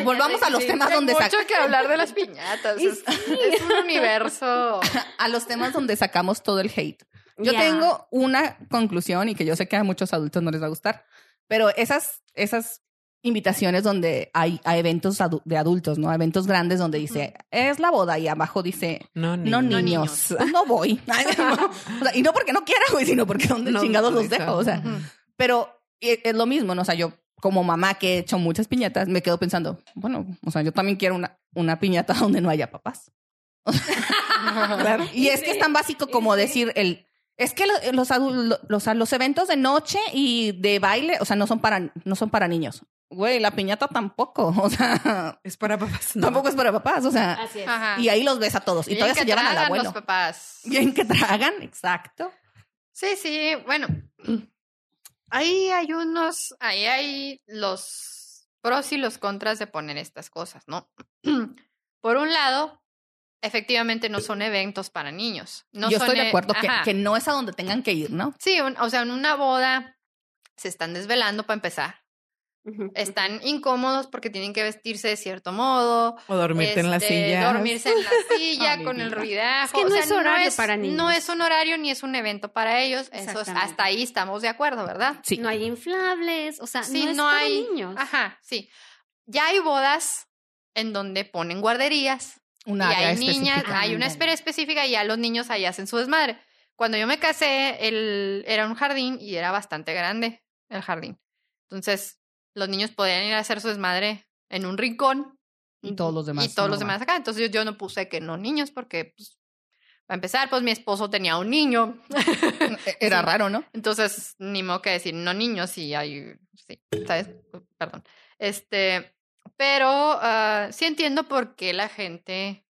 Volvamos a los Sí. temas Hay donde mucho sac- que hablar de las piñatas. Es, es un universo. (laughs) a los temas donde sacamos todo el hate. Yo tengo una conclusión y que yo sé que a muchos adultos no les va a gustar, pero esas, esas invitaciones donde hay a eventos adu- de adultos, ¿no? A eventos grandes donde dice, es la boda y abajo dice, No, no niño. niños, niños. (laughs) Pues no voy. (laughs) Ay, no. O sea, y no porque no quiera, güey, sino porque dónde No, chingados los exacto. dejo. O sea, pero e- es lo mismo, ¿no? O sea, yo como mamá que he hecho muchas piñatas, me quedo pensando, bueno, o sea, yo también quiero una, una piñata (laughs) donde no haya papás. Claro. Y es que es tan básico como decir el es que lo- los, adul- los, los eventos de noche y de baile, o sea, no son para no son para niños. Güey, la piñata tampoco, (laughs) o sea, Es para papás. no. tampoco es para papás, o sea, Así es. Y ahí los ves a todos y Bien todavía que se llevan al tragan abuelo. los papás. Bien que tragan, exacto. Sí, sí, bueno. (clears throat) Ahí hay unos, ahí hay los pros y los contras de poner estas cosas, ¿no? (clears throat) Por un lado, efectivamente no son eventos para niños. No Yo son estoy de e- acuerdo que, que no es a donde tengan que ir, ¿no? Sí, un- o sea, en una boda se están desvelando para empezar. Están incómodos porque tienen que vestirse de cierto modo. O dormirte en la este, silla. Dormirse en la (laughs) silla con el ruidajo. Es que no O sea, es horario es- para niños. No es un horario ni es un evento para ellos. Eso es- Exactamente. hasta ahí estamos de acuerdo, ¿verdad? Sí. No hay inflables, o sea, Sí, no es no para hay. niños. Ajá, sí. Ya hay bodas en donde ponen guarderías Un y área hay niñas, específica. hay una espera específica y ya los niños ahí hacen su desmadre. Cuando yo me casé, el, era un jardín y era bastante grande el jardín. Entonces, los niños podían ir a hacer su desmadre en un rincón Y todos los demás. y todos los demás acá. Entonces yo, yo no puse que no niños porque, pues, para empezar, pues mi esposo tenía un niño. van. (laughs) Era Sí. raro, ¿no? Entonces, ni modo que decir no niños y hay, sí, ¿sabes? Perdón. Este, pero ah, sí entiendo por qué la gente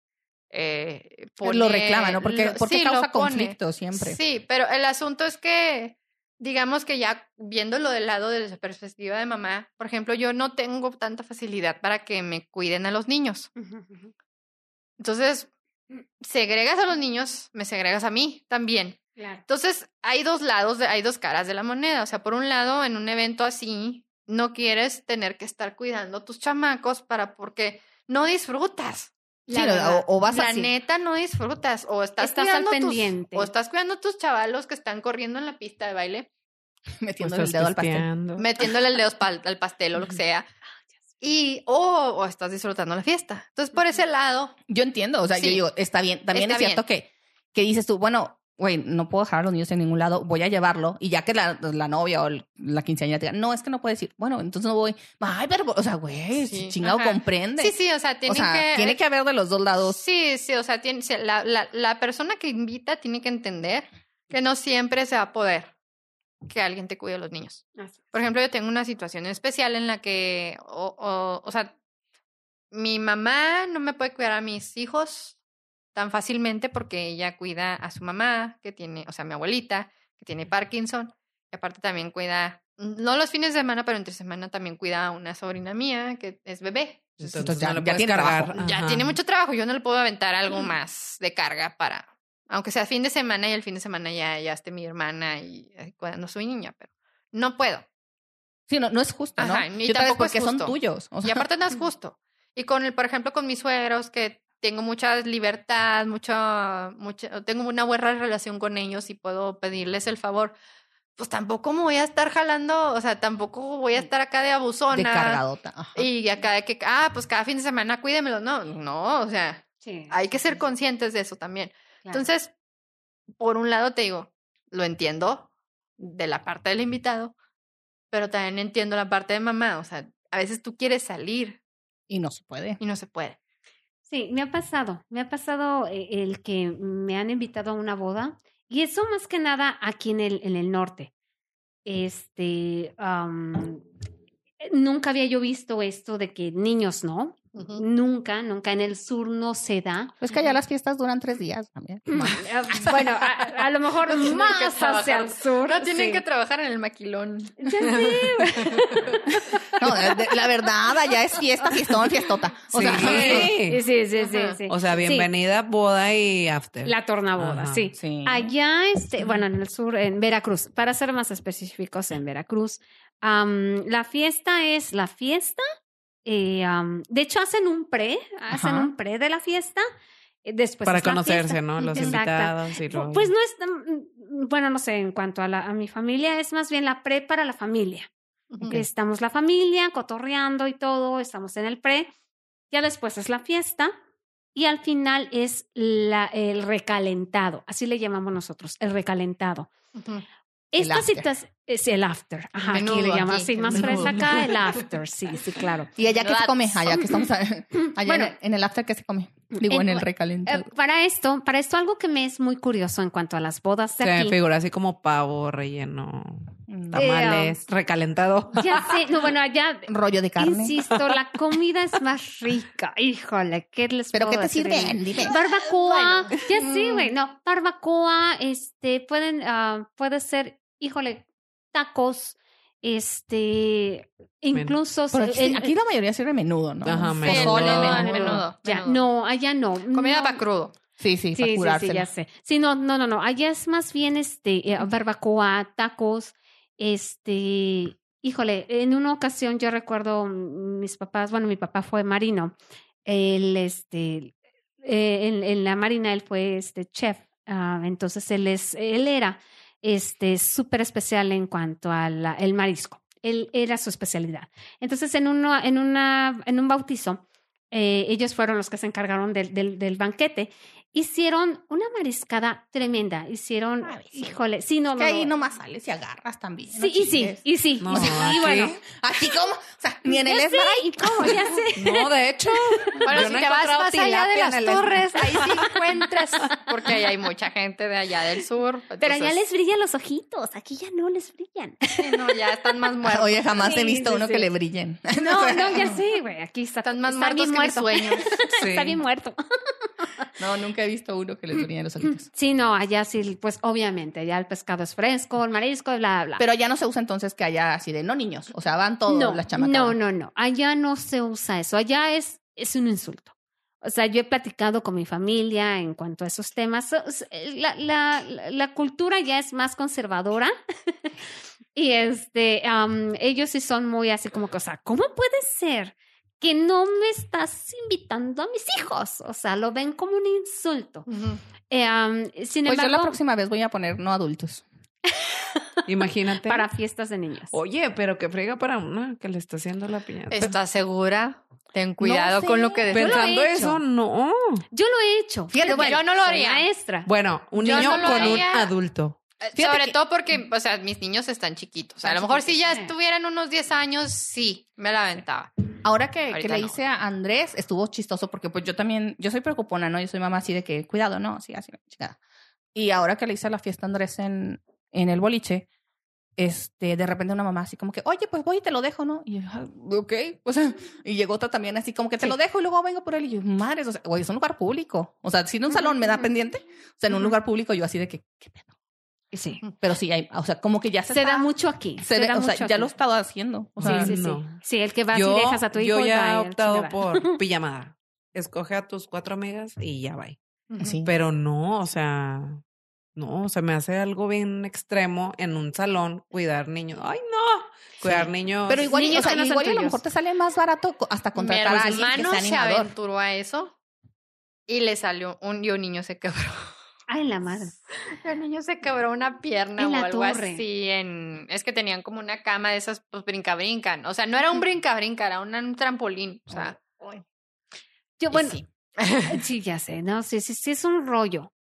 eh, pone- lo reclama, ¿no? Porque, lo- porque sí, causa conflicto siempre. Sí, pero el asunto es que, digamos que ya viéndolo del lado de la perspectiva de mamá, por ejemplo, yo no tengo tanta facilidad para que me cuiden a los niños. Entonces, segregas a los niños, me segregas a mí también. Claro. Entonces, hay dos lados, hay dos caras de la moneda. O sea, por un lado, en un evento así, no quieres tener que estar cuidando a tus chamacos para porque no disfrutas. Sí, La no, verdad. o, o vas La así. neta no disfrutas. O estás, Estás al tus- pendiente. o estás cuidando a tus chavalos que están corriendo en la pista de baile, (laughs) metiendo (laughs) O el dedo al pastel. metiéndole el dedo al pastel o lo que sea. Y, o, o estás disfrutando la fiesta. Entonces, por ese lado, Yo entiendo, o sea, yo Sí. digo, está bien. También Está es cierto que, que dices tú, bueno, güey, no puedo dejar a los niños en ningún lado, voy a llevarlo. Y ya que la, la novia o el- la quinceañera te diga, no, es que no puedes ir. Bueno, entonces no voy. Ay, pero, o sea, güey, Sí, chingado ajá. comprende. sí, sí, o sea, o sea, que... tiene que haber de los dos lados. Sí, sí, o sea, tiene, la, la, la persona que invita tiene que entender que no siempre se va a poder que alguien te cuide a los niños. Por ejemplo, yo tengo una situación especial en la que, o, o, o sea, mi mamá no me puede cuidar a mis hijos tan fácilmente porque ella cuida a su mamá, que tiene, o sea, mi abuelita, que tiene Parkinson, y aparte también cuida, no los fines de semana, pero entre semana también cuida a una sobrina mía que es bebé. Entonces ya- no lo ya puedes tiene trabajo. Ya tiene mucho trabajo, yo no le puedo aventar algo más de carga para, aunque sea fin de semana y el fin de semana ya, ya esté mi hermana y cuidando su niña, pero no puedo. Sí, no, no es justo, ¿no? Ajá, ni Y otra vez tampoco es porque son justo. tuyos. o Y sea, aparte no es (laughs) justo. Y con el, por ejemplo, con mis suegros, que tengo mucha libertad, mucha, mucha, tengo una buena relación con ellos y puedo pedirles el favor, pues tampoco me voy a estar jalando, o sea, tampoco voy a estar acá de abusona. de cargadota. ajá. Y acá de que, ah, pues cada fin de semana cuídemelo. No, no, o sea, Sí. hay que ser conscientes de eso también. Claro. Entonces, por un lado te digo, lo entiendo de la parte del invitado, pero también entiendo la parte de mamá. O sea, a veces tú quieres salir Y no se puede. y no se puede. Sí, me ha pasado, me ha pasado eh, el que me han invitado a una boda y eso más que nada aquí en el, en el norte. Este, nunca había yo visto esto de que niños no, Nunca, nunca en el sur no se da. Pues que allá las fiestas duran tres días también. Eh, (laughs) Bueno, a, a lo mejor (laughs) más hacia el sur. No tienen sí. que trabajar en el maquilón. Ya sé, (laughs) No, de- de- la verdad, allá es fiesta, fiestón, fiestota. O Sí. sea, Sí, sí, sí, sí, Ajá. sí. O sea, Sí, bienvenida, boda y after. la tornaboda, Ajá. sí. sí. Allá, este, bueno, en el sur, en Veracruz, para ser más específicos, en Veracruz, la fiesta es la fiesta. Eh, de hecho, hacen un pre, hacen Ajá. un pre de la fiesta. eh, Después Para conocerse. ¿no? Los Exacto. invitados y luego- Pues no es, tan- bueno, no sé, en cuanto a, la, a mi familia, es más bien la pre para la familia. Estamos la familia cotorreando y todo, estamos en el pre, ya después es la fiesta y al final es la, el recalentado, así le llamamos nosotros, el recalentado. Ujú. Esta situación es el after, ajá, aquí le llaman así, más menudo. fresa acá, (laughs) el after, sí, sí, claro. ¿Y allá qué se come? Allá que estamos a- (clears throat) allá Bueno. en, el, after qué se come. Digo, en, En- el Eh, recalentado. para esto, para esto algo que me es muy curioso en cuanto a las bodas de Se me figura así como pavo relleno, Mm. tamales, recalentado. Ya sé, (laughs) no, bueno, allá Rollo de carne. Insisto, la comida es más rica. Híjole, ¿qué les ¿Pero puedo qué te sirven? Dime. Barbacoa, ya sí, Mm. güey, no, barbacoa, este, pueden, ah, puede ser, híjole, tacos, este, incluso Pero se- aquí, el- aquí la mayoría sirve menudo, ¿no? Ajá, menudo. Pozole, Menudo, menudo. menudo. ya, menudo. no, allá no. Comida no. para crudo. Sí, sí, Sí, para sí, sí, ya sé. Sí, no, no, no, no. Allá es más bien este eh, barbacoa, tacos, este, híjole, en una ocasión yo recuerdo mis papás, bueno, mi papá fue marino. Él, este, eh, en, en la marina él fue este chef. ah, entonces él es, él era este súper especial en cuanto al el marisco. Él era su especialidad. Entonces, en uno, en una, en un bautizo, eh, ellos fueron los que se encargaron del, del, del banquete. Hicieron una mariscada tremenda. Hicieron, Ay, sí. híjole, sí, no, que no, ahí no. nomás sales y agarras también. no Sí, y sí, y sí. No, y, sí, y ¿aquí? bueno. Así como, o sea, ni en el sé, ¿y cómo? Ya sé. (laughs) No, de hecho. Bueno, si no he te vas más allá de las torres, ahí sí encuentras. (laughs) Porque ahí hay mucha gente de allá del sur. Pero allá entonces, les brillan los ojitos. Aquí ya no les brillan. sí, no, ya están más (laughs) muertos. Oye, jamás he Sí, visto sí, uno sí. que le brillen. No, no, ya sé, güey. Aquí está, Están más está muertos bien que mis muerto. sueños. Sí. Está bien muerto. No, nunca he visto uno que le brillen los ojitos. Sí, no, allá sí, pues obviamente, allá el pescado es fresco, el marisco, bla, bla. Pero ya no se usa entonces que haya así de no niños. O sea, van todos no, las chamacas. no, no, no. Allá no se usa eso. Allá es, es un insulto. O sea, yo he platicado con mi familia en cuanto a esos temas. S- La, la, la- cultura ya es más conservadora. (laughs) y este, am, ellos sí son muy así como que, o sea, ¿cómo puede ser que no me estás invitando a mis hijos? O sea, lo ven como un insulto. Ujú. Eh, am, sin Pues yo embargo, la próxima vez voy a poner no adultos. (laughs) Imagínate. para fiestas de niños. Oye, pero que frega para una que le está haciendo la piñata. ¿Estás segura? Ten cuidado sé. con lo que Yo lo he Pensando hecho. eso, no. Yo lo he hecho. Fíjate bueno, yo no lo haría. Maestra. Bueno, un Yo niño no con un adulto. Fíjate Sobre que- todo porque, o sea, mis niños están chiquitos. O sea, a lo mejor si ya estuvieran unos 10 años, sí, me la aventaba. Ahora que, que le no. hice a Andrés, estuvo chistoso porque pues yo también, yo soy preocupona, ¿no? Yo soy mamá así de que, cuidado, no, sí, así, chingada. Y ahora que le hice la fiesta a Andrés en, en el boliche, este, de repente una mamá así como que, oye, pues voy y te lo dejo, ¿no? Y yo, "Ah, ok, (laughs) o sea, y llegó otra también así como que te Sí. lo dejo y luego vengo por él y yo, madres, o sea, güey, es un lugar público. O sea, si en un salón me da pendiente, o sea, en un lugar público yo así de que, ¿qué pedo? Sí. Pero sí, hay, o sea, como que ya se, Se está- da mucho aquí. se da o sea, mucho ya aquí. lo he estado haciendo. O sea, sí, sí, no. sí. Sí, el que vas yo, y dejas a tu hijo. yo y ya he optado por (laughs) pijamada. Escoge a tus cuatro amigas y ya va. sí. Pero no, o sea, no, se me hace algo bien extremo en un salón cuidar niños. Ay, no, cuidar niños. Pero igual, Niños o sea, no igual a lo mejor te sale más barato hasta contratar a alguien que hermano sea se aventuró a eso y le salió un, y un niño se quebró. Ay, la madre. (laughs) El niño se quebró una pierna En o algo torre. así. En, es que tenían como una cama de esas, pues brinca-brincan. O sea, no era un brinca-brinca, era un trampolín. O sea, Yo, bueno, sí. sí, ya sé, ¿no? Sí, sí, sí, es un rollo.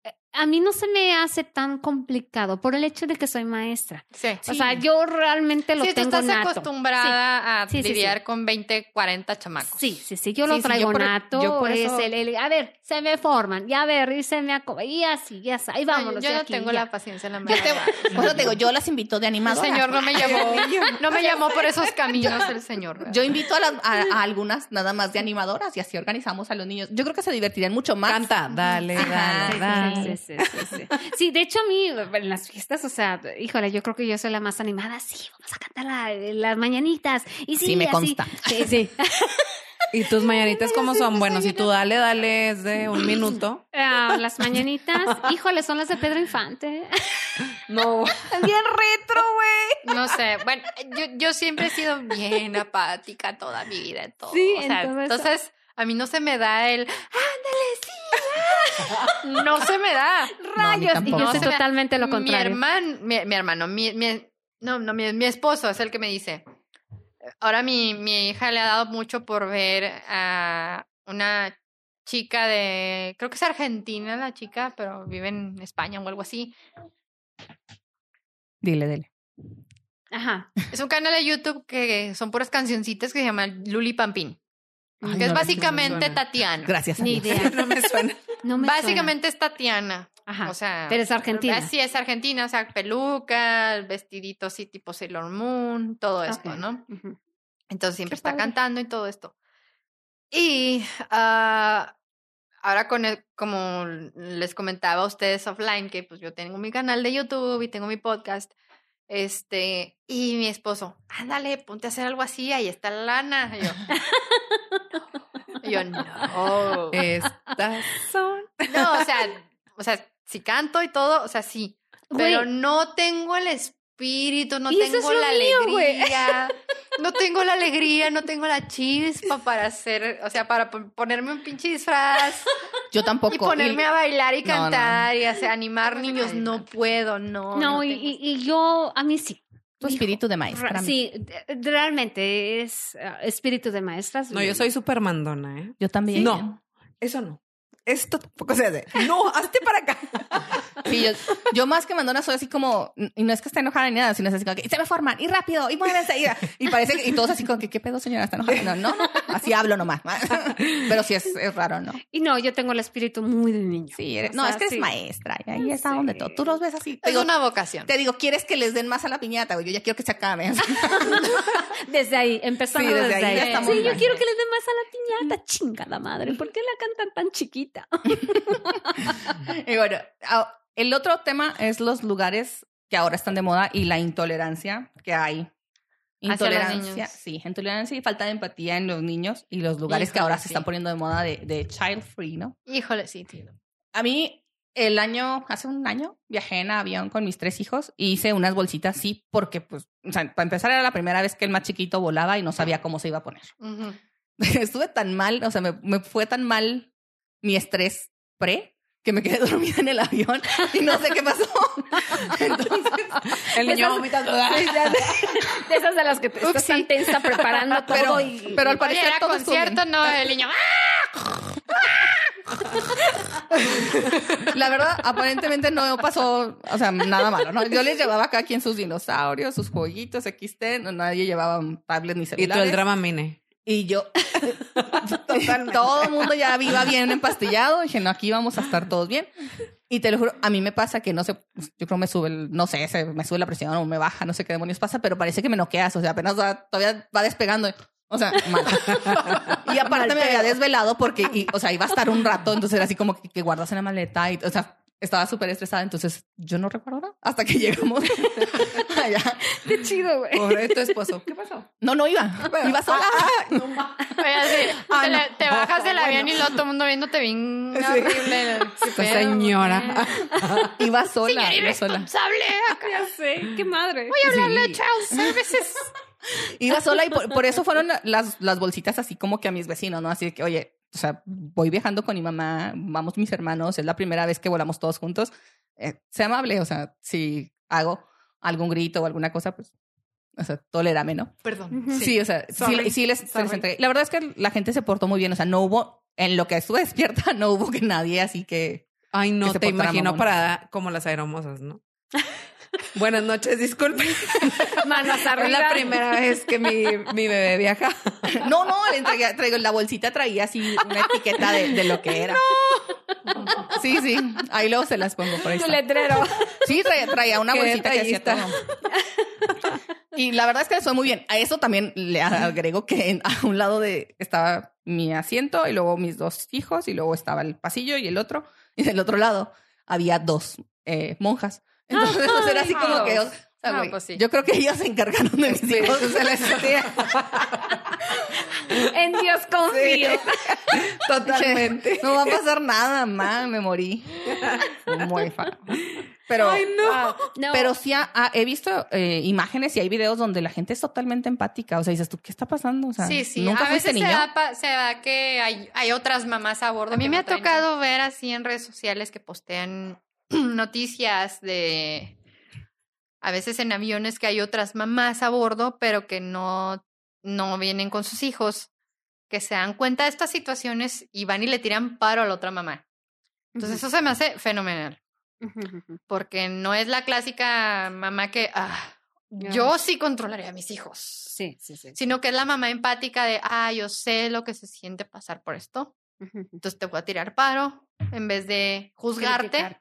A mí no se me hace tan complicado por el hecho de que soy maestra. Sí. O sea, yo realmente lo sí, tú tengo estás nato. acostumbrada a Sí, sí, sí. lidiar con 20, 40 chamacos. Sí, sí, sí, yo Sí, lo sí, traigo yo por- nato. yo por es eso- el, el- a ver, se me forman, y a ver, y se me aco- y así, y así, ahí No, vámonos. yo no aquí, tengo ya. la paciencia, la te, verdad. por eso te digo, yo las invito de El animadoras. señor no me llamó, (laughs) no me llamó por esos caminos el señor. Yo invito a, las- a- a algunas nada más de animadoras y así organizamos a los niños. Yo creo que se divertirían mucho más. Canta, dale, Ajá, dale, dale. Sí, de hecho a mí en las fiestas, o sea, híjole, yo creo que yo soy la más animada. Sí, vamos a cantar la- las mañanitas. Y sí, Sí, me así. consta. Sí, sí. (laughs) ¿Y tus mañanitas cómo son? Bueno, si tú dale, dale es de un minuto. Ah, las mañanitas, híjole, son las de Pedro Infante. No. Bien retro, güey. No sé, bueno, yo, yo siempre he sido bien apática toda mi vida en todo. Sí, o sea, en todo eso. entonces a mí no se me da el ándale, sí. Ah". No se me da. (laughs) Rayos, y yo No, se me da. totalmente lo Mi contrario. hermano, mi, mi hermano, mi, mi- no, no, mi, mi esposo es el que me dice. Ahora mi, mi hija le ha dado mucho por ver a una chica de, creo que es argentina la chica, pero vive en España o algo así. Dile, dile. Ajá. Es un canal de YouTube que son puras cancioncitas que se llama Luli Pampín. Ay, que es no, básicamente suena. Tatiana. Gracias. Ni idea. (laughs) No me suena. No me suena. Básicamente es Tatiana. Ajá. O sea, Pero es argentina. Sí, es argentina, o sea, peluca, el vestidito así tipo Sailor Moon, todo esto, Ok. ¿no? Ujú. Entonces siempre Qué está padre. cantando y todo esto. Y ah, ahora con el, como les comentaba a ustedes offline, que pues yo tengo mi canal de YouTube y tengo mi podcast, este, y mi esposo, ándale, ponte a hacer algo así, ahí está la lana. Y yo, (laughs) y yo, no. Estas son. No, o sea, o sea, si canto y todo, o sea, sí. Pero Güey. no tengo el espíritu, no tengo la mío, alegría. (laughs) No tengo la alegría, no tengo la chispa para hacer, o sea, para po- ponerme un pinche disfraz Yo tampoco. y ponerme Y- a bailar y No, no. cantar y hacer, animar niños. No puedo, no. No, y, tengo- y- yo, a mí sí. Tu espíritu de maestra. Ra- Sí, realmente es ah, espíritu de maestras. No, yo soy súper mandona, ¿eh? Yo también. No, eso no. Esto tampoco se hace. No, hazte para acá. Sí, yo, yo más que mandona soy así como, y no es que esté enojada ni nada, sino es así como que se me forman, y rápido, y muévense, y, y parece que, y todos así como que, ¿qué pedo, señora? Está enojada. No, no, no, así hablo nomás. (laughs) Pero sí es, es raro, ¿no? Y no, yo tengo el espíritu muy de niño. Sí, eres- O no, sea, es que eres sí. maestra, y ahí Ya está donde todo. Tú los ves así. Te es digo, una vocación. te digo, ¿quieres que les den más a la piñata? güey? Yo ya quiero que se acabe. (laughs) (laughs) Desde ahí, empezando Sí, desde desde, ahí ahí. ya estamos sí, yo quiero que les den más a la piñata. Chingada madre, ¿por qué la cantan tan chiquita? Y bueno, ah, el otro tema es los lugares que ahora están de moda y la intolerancia que hay. Intolerancia, sí, intolerancia y falta de empatía en los niños y los lugares que Híjole, ahora se sí. están poniendo de moda de, de child free, ¿no? Híjole, sí, tío. A mí, el año, hace un año, viajé en avión con mis tres hijos y hice unas bolsitas así porque, pues, o sea, para empezar era la primera vez que el más chiquito volaba y no sabía cómo se iba a poner. Ujú. (laughs) Estuve tan mal, o sea, me, me fue tan mal mi estrés pre que me quedé (laughs) dormida en el avión y no sé qué pasó. (laughs) Entonces, El niño Esas- vomitando. (laughs) De esas de las que te estás tan tensa preparando todo pero, y... pero al parecer era todo concierto, no, el niño. La verdad, aparentemente no pasó, o sea, nada malo, ¿no? Yo les llevaba acá quien sus dinosaurios, sus jueguitos XT, no, nadie llevaba un tablet ni Y tú celulares. el drama mine. Y yo, (laughs) todo el mundo ya iba bien empastillado. Dije, no, aquí vamos a estar todos bien. Y te lo juro, a mí me pasa que no sé, yo creo me sube, el, no sé, se, me sube la presión o me baja, no sé qué demonios pasa, pero parece que me noqueas, o sea, apenas va- todavía va despegando. O sea, mal. (laughs) Y aparte me había desvelado porque, y, o sea, iba a estar un rato, entonces era así como que, que guardas en la maleta y, o sea, estaba súper estresada, entonces yo no recuerdo nada hasta que (laughs) llegamos (laughs) allá. Qué chido, güey. Pobre tu esposo. ¿Qué pasó? No, no iba, iba sola. (laughs) Oye, así, Ah, te, no. le- te bajas del avión y luego todo el mundo viéndote bien horrible. ¿Qué Esta pedo? señora. Iba sola, Señor iba sola. Ya sé, qué madre. Voy a hablarle Sí. a Child Services. Iba sola y por, por eso fueron las, las bolsitas así como que a mis vecinos, ¿no? Así de que, oye, o sea, voy viajando con mi mamá, vamos mis hermanos, es la primera vez que volamos todos juntos. Eh, sea amable, o sea, si hago algún grito o alguna cosa, pues, o sea, tolérame, ¿no? Perdón. Ujú. Sí, o sea, sí, Sorry. sí les, se les entregué. La verdad es que la gente se portó muy bien, o sea, no hubo, en lo que estuve despierta, no hubo que nadie así que Ay, no, que te imagino mamón. parada como las aeromosas, ¿no? (laughs) Buenas noches, disculpe. (laughs) Manos Es arriba. la primera vez que mi, mi bebé viaja. (laughs) No, no, le traía, traigo, la bolsita traía así una etiqueta de, de lo que era. Sí, sí. Ahí luego se las pongo por ahí. Tu letrero. Sí, traía, traía una Qué bolsita que hacía todo. Y la verdad es que les fue muy bien. A eso también le agrego que en- a un lado de estaba mi asiento y luego mis dos hijos y luego estaba el pasillo y el otro. Y del otro lado había dos eh, monjas. Entonces (laughs) era así como que... o sea, pues sí. Yo creo que ellas se encargaron de mis hijos. (laughs) se les hacía. En Dios confío. Totalmente. No va a pasar nada, ma, me morí. Muy fa- Pero, Ay, no. Wow. No. pero sí ha- ha- he visto eh, imágenes y hay videos donde la gente es totalmente empática. O sea, dices tú, ¿qué está pasando? O sea, Sí, sí. ¿nunca a veces se niño? da, pa- se da que hay, hay otras mamás a bordo. A mí me no ha tocado ver así en redes sociales que postean (clears throat) noticias de a veces en aviones que hay otras mamás a bordo, pero que no, no vienen con sus hijos, que se dan cuenta de estas situaciones y van y le tiran paro a la otra mamá. Entonces eso se me hace fenomenal, porque no es la clásica mamá que, ah, yo sí controlaré a mis hijos Sí, sí, sí. sino que es la mamá empática de, ah, yo sé lo que se siente pasar por esto, entonces te voy a tirar paro en vez de juzgarte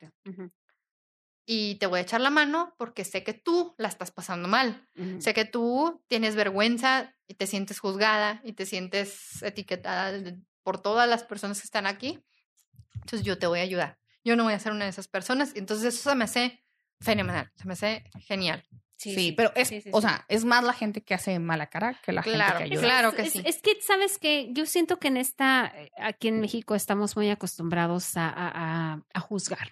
y te voy a echar la mano porque sé que tú la estás pasando mal, sé que tú tienes vergüenza y te sientes juzgada y te sientes etiquetada por todas las personas que están aquí, entonces yo te voy a ayudar, yo no voy a ser una de esas personas, y entonces eso se me hace fenomenal, se me hace genial. Sí, pero es, sí, sí, o sí. sea, es más la gente que hace mala cara que la Claro, gente que ayuda. claro que es, sí. Es que, ¿sabes que Yo siento que en esta, eh, aquí en México estamos muy acostumbrados a, a- a- a juzgar.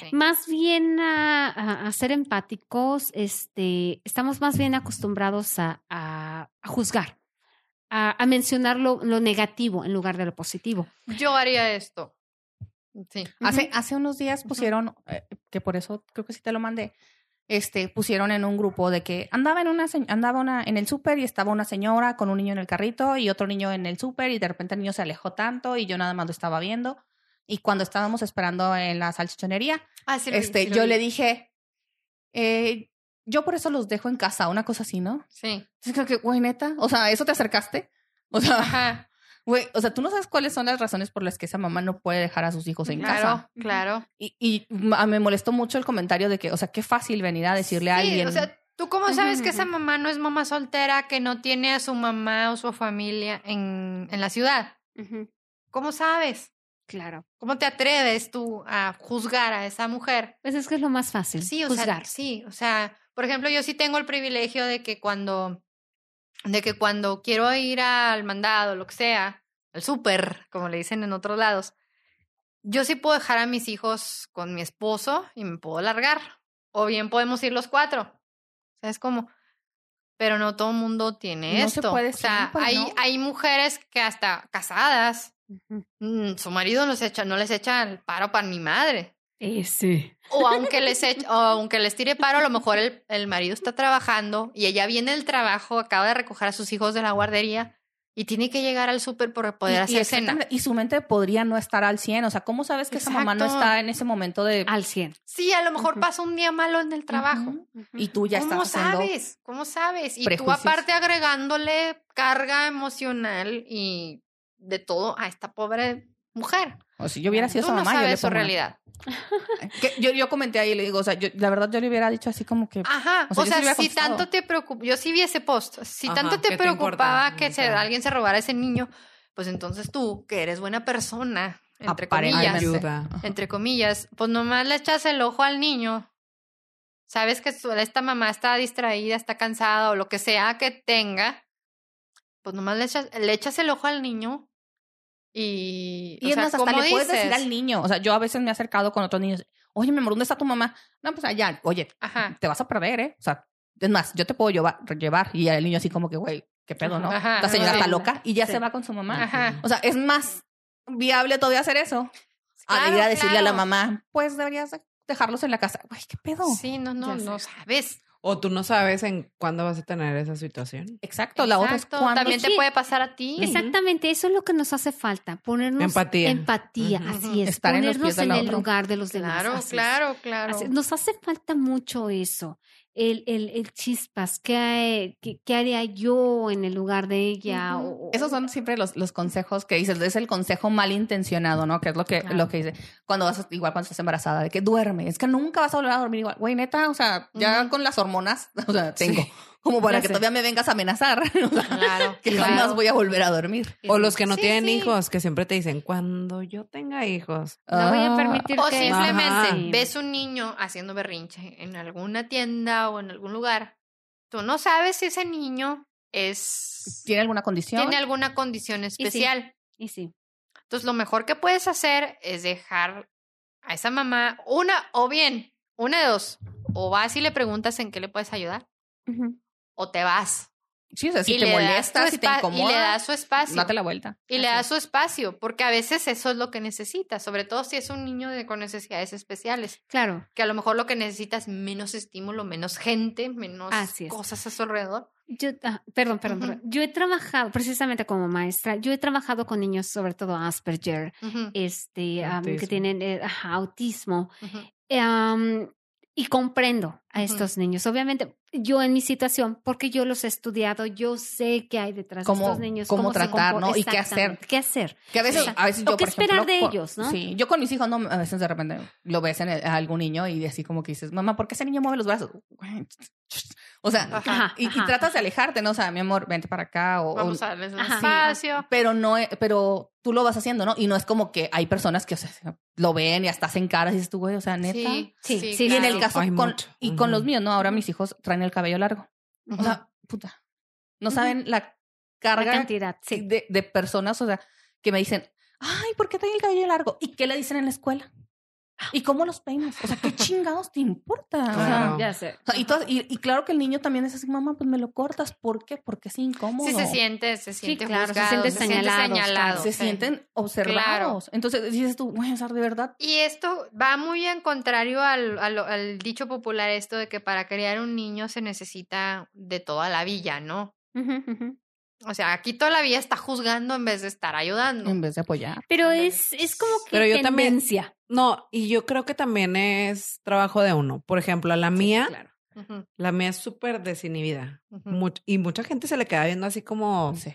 Sí. Más bien a, a- a ser empáticos, este, estamos más bien acostumbrados a, a- a juzgar, a, a mencionar lo, lo negativo en lugar de lo positivo. Yo haría esto. Sí. Hace, hace unos días pusieron, eh, que por eso creo que sí te lo mandé, este, pusieron en un grupo de que andaba en una, andaba una, en el súper y estaba una señora con un niño en el carrito y otro niño en el súper y de repente el niño se alejó tanto y yo nada más lo estaba viendo. Y cuando estábamos esperando en la salchichonería, Ah, sí este, sí yo vi. le dije, eh, yo por eso los dejo en casa, una cosa así, ¿no? Sí. Entonces creo que, güey, neta, o sea, ¿eso te acercaste? O sea, Ajá. Güey, o sea, tú no sabes cuáles son las razones por las que esa mamá no puede dejar a sus hijos en claro, casa. claro. Y, y ma- me molestó mucho el comentario de que, o sea, qué fácil venir a decirle a Sí, alguien. o sea, ¿tú cómo sabes que esa mamá no es mamá soltera, que no tiene a su mamá o su familia en, en la ciudad? ¿Cómo sabes? Claro. ¿Cómo te atreves tú a juzgar a esa mujer? Pues es que es lo más fácil. Sí, o juzgar. sea, sí, o sea, por ejemplo, yo sí tengo el privilegio de que cuando, de que cuando quiero ir al mandado, lo que sea, al súper, como le dicen en otros lados, yo sí puedo dejar a mis hijos con mi esposo y me puedo largar. O bien podemos ir los cuatro. O sea, es como, pero no todo el mundo tiene No se esto. puede o sea, siempre, hay, ¿no? hay mujeres que hasta casadas, mm, su marido los echa, no les echa el paro para mi madre. Ese. O aunque les eche- o aunque les tire paro, a lo mejor el, el marido está trabajando y ella viene del trabajo, acaba de recoger a sus hijos de la guardería y tiene que llegar al súper por poder y, y hacer cena. y su mente podría no estar al 100. O sea, ¿cómo sabes que esa mamá no Exacto. está en ese momento de... Al 100. Sí, a lo mejor pasa un día malo en el trabajo. Y tú ya ¿Cómo estás haciendo... sabes? ¿Cómo sabes? Y tú aparte agregándole carga emocional y de todo a esta pobre mujer. O si yo hubiera sido Tú esa no mamá, yo le sabes su realidad. (laughs) Que yo, yo comenté ahí y le digo, o sea, yo, la verdad yo le hubiera dicho así como que... Ajá, O sea, o sea, si contestado. tanto te preocupa, yo sí vi ese post, si Ajá, tanto te ¿qué te preocupaba que se, alguien se robara a ese niño, pues entonces tú, que eres buena persona, entre comillas, Ayuda. entre comillas, pues nomás le echas el ojo al niño. Sabes que su- esta mamá está distraída, está cansada o lo que sea que tenga, pues nomás le echas, le echas el ojo al niño y... Y o es sea, más, hasta ¿cómo le puedes decir al niño. O sea, yo a veces me he acercado con otros niños. Oye, mi amor, ¿dónde está tu mamá? No, pues allá. Oye, Ajá. te vas a perder, ¿eh? O sea, es más, yo te puedo llevar. llevar. Y el niño así como que, güey, qué pedo, ¿no? Ajá, La señora sí. está loca y ya Sí. se va con su mamá. Ajá. O sea, es más viable todavía hacer eso. a Claro, ir a decirle a la mamá, pues deberías de- dejarlos en la casa. Güey, qué pedo. Sí, no, no, no sabes. O tú no sabes en cuándo vas a tener esa situación. Exacto, la otra es cuando También te puede pasar a ti. Exactamente, eso es lo que nos hace falta, ponernos Empatía. empatía, así es, Estar en los ponernos pies del en el otro. lugar de los demás. Claro, así es. claro, claro. Así- Nos hace falta mucho eso, el, el, el chispas, ¿qué, qué, qué haría yo en el lugar de ella? O- o- Esos son siempre los, los consejos que dices, es el consejo malintencionado, ¿no? Que es lo que, Claro. lo que dice cuando vas, igual cuando estás embarazada, de que duerme, es que nunca vas a volver a dormir igual. Güey, neta, o sea, ya con las hormonas, (laughs) o sea, tengo, como para Ya que sé. todavía me vengas a amenazar, o sea, Claro, (laughs) que claro. jamás voy a volver a dormir. O los que no Sí, tienen sí. hijos, que siempre te dicen, cuando yo tenga hijos. no voy a Ah, permitir O que... simplemente Ajá. ves un niño haciendo berrinche en alguna tienda o en algún lugar. Tú no sabes si ese niño es ¿Tiene alguna condición? tiene alguna condición especial. Y sí, Entonces, lo mejor que puedes hacer es dejar a esa mamá una o bien, una de dos, o vas y le preguntas en qué le puedes ayudar Ujú. O te vas. Sí, o sea, si y te molesta, si te incomoda, y le das su espacio. date la vuelta. Y le das su espacio, porque a veces eso es lo que necesitas, sobre todo si es un niño de, con necesidades especiales, Claro, que a lo mejor lo que necesita es menos estímulo, menos gente, menos cosas a su alrededor. yo, ah, perdón, perdón, perdón. Yo he trabajado, precisamente como maestra, yo he trabajado con niños, sobre todo Asperger, este, am, que tienen eh, ajá, autismo. Am, y comprendo a estos niños. Obviamente, yo en mi situación, porque yo los he estudiado, yo sé qué hay detrás de estos niños. cómo tratar, ¿no? Y qué hacer. ¿Qué hacer? Que a veces, Sí. a veces O yo, qué por esperar ejemplo, de con- ellos, ¿no? Sí, yo con mis hijos, no, a veces de repente lo ves en el- a algún niño y así como que dices, mamá, ¿por qué ese niño mueve los brazos? O sea, Ajá. Ajá, y, tratas de alejarte, ¿no? O sea, mi amor, vente para acá o... Vamos a darles un espacio. pero no, e- pero tú lo vas haciendo, ¿no? Y no es como que hay personas que o sea, lo ven y hasta hacen caras y dices tú, güey, o sea, neta. Sí, Sí, sí, sí, Y en el caso Hay con, mucho. y con los míos, ¿no? Ahora mis hijos traen el cabello largo. O sea, puta. No saben la La carga cantidad, sí. de, de personas, o sea, que me dicen, ay, ¿por qué trae el cabello largo? ¿Y qué le dicen en la escuela? ¿Y cómo los peinas? O sea, ¿qué chingados te importa? O sea, Claro. Ya sé. o sea, y, todas- y, y claro que el niño también es así, mamá, pues me lo cortas. ¿Por qué? Porque es incómodo. Sí, se siente, se siente claro, se juzgado, sienten se siente señalados, señalado. se sí. sienten observados. Entonces dices tú, güey, o sea, de verdad. Y esto va muy en contrario al, al- al dicho popular esto de que para criar un niño se necesita de toda la villa, ¿no? O sea, aquí toda la villa está juzgando en vez de estar ayudando. En vez de apoyar. Pero es, es como que Pero yo también- tendencia. No, y yo creo que también es trabajo de uno. Por ejemplo, a la mía, Claro. La mía es súper desinhibida. Much- y mucha gente se le queda viendo así como, Sí.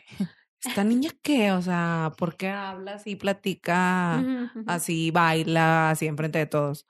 ¿esta niña qué? O sea, ¿por qué habla así, platica, así, baila, así enfrente de todos?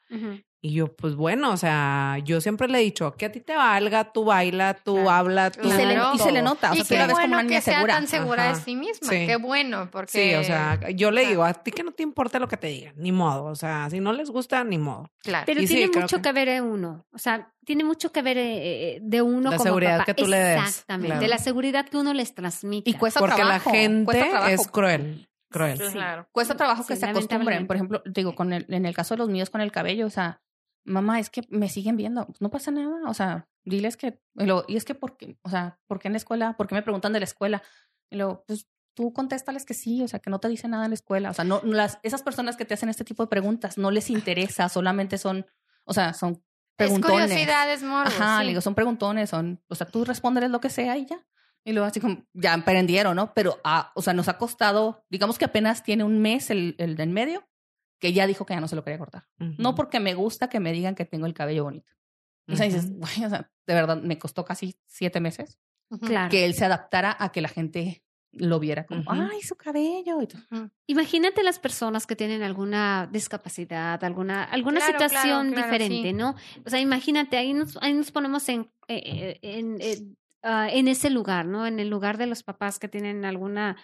Y yo, pues bueno, o sea, yo siempre le he dicho que a ti te valga, tú baila, tú Claro. habla, tú. Y se, le, y se le nota. O Y sea, tú qué la ves como bueno una niña que sea segura. tan segura Ajá. de sí misma. Sí. Qué bueno, porque... Sí, o sea, yo le digo a ti que no te importa lo que te digan, ni modo. O sea, si no les gusta, ni modo. Claro. Pero Y tiene mucho que- que... ver en uno. O sea, tiene mucho que ver eh, eh, de uno La como seguridad papá. que tú le des, Exactamente. claro. De la seguridad que uno les transmite. Y cuesta Porque trabajo. la gente cuesta es cruel. Cruel. Sí. Claro. Cuesta trabajo que se acostumbren. Por ejemplo, digo, con el, en el caso de los míos con el cabello, o sea, mamá, es que me siguen viendo. No pasa nada. O sea, diles que. Y, luego, y es que, ¿por qué? O sea, ¿por qué en la escuela? ¿Por qué me preguntan de la escuela? Y luego, pues tú contéstales que sí, o sea, que no te dicen nada en la escuela. O sea, no, las, esas personas que te hacen este tipo de preguntas no les interesa, solamente son, o sea, son Es preguntones. curiosidad, es morbo. Ajá, sí. le digo, son preguntones, son, o sea, tú respóndeles lo que sea y ya. Y luego así como, ya aprendieron, ¿no? Pero, ah, o sea, nos ha costado, digamos que apenas tiene un mes el, el del medio, que ya dijo que ya no se lo quería cortar. No porque me gusta que me digan que tengo el cabello bonito. O sea, dices, güey, o sea, de verdad, me costó casi siete meses. Claro. que él se adaptara a que la gente lo viera como, ay, su cabello. Y todo. Ujú. Imagínate las personas que tienen alguna discapacidad, alguna, alguna Claro, situación claro, claro, diferente, sí. ¿no? O sea, imagínate, ahí nos, ahí nos ponemos en, eh, eh, en, eh, ah, en ese lugar, ¿no? En el lugar de los papás que tienen alguna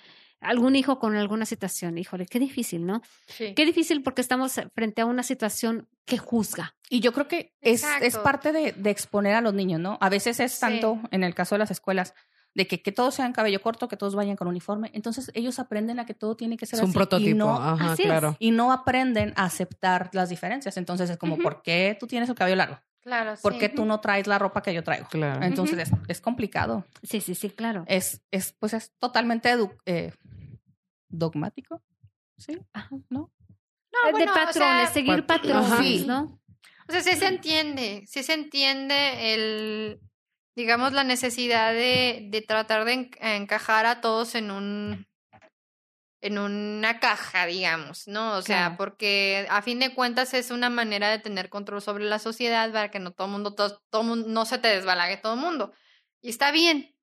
algún hijo con alguna situación. Híjole, qué difícil, ¿no? Sí. Qué difícil porque estamos frente a una situación que juzga. Y yo creo que es, es parte de, de exponer a los niños, ¿no? A veces es Sí. tanto, en el caso de las escuelas, de que, que todos sean cabello corto, que todos vayan con uniforme. Entonces ellos aprenden a que todo tiene que ser Es un así prototipo. Y no, Ajá, así es. claro. y no aprenden a aceptar las diferencias. Entonces es como. ¿por qué tú tienes el cabello largo? Claro, ¿Por sí. qué tú no traes la ropa que yo traigo? Claro. Entonces es, es complicado. Sí, sí, sí, claro. Es, es, pues es totalmente eh, dogmático. Sí, Ajá. ¿no? No, de o patrones, sea, seguir pat- patrones. ¿no? O sea, sí se entiende, sí se entiende el, digamos, la necesidad de, de tratar de en- encajar a todos en un, en una caja, digamos, ¿no? O sea, Claro. porque a fin de cuentas es una manera de tener control sobre la sociedad para que no todo mundo, todo, todo mundo, no se te desbalague todo el mundo. Y está bien,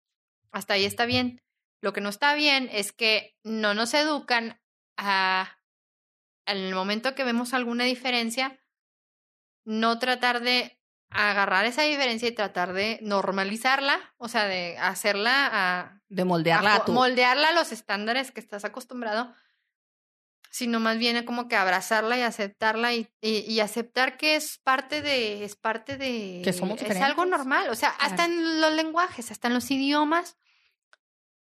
hasta ahí está bien. Lo que no está bien es que no nos educan a, en el momento que vemos alguna diferencia, no tratar de agarrar esa diferencia y tratar de normalizarla, o sea, de hacerla a, De moldearla a tu... moldearla a los estándares que estás acostumbrado, sino más bien como que abrazarla y aceptarla y, y, y aceptar que es parte de, es parte de, Que somos es algo normal, o sea, hasta en los lenguajes, hasta en los idiomas,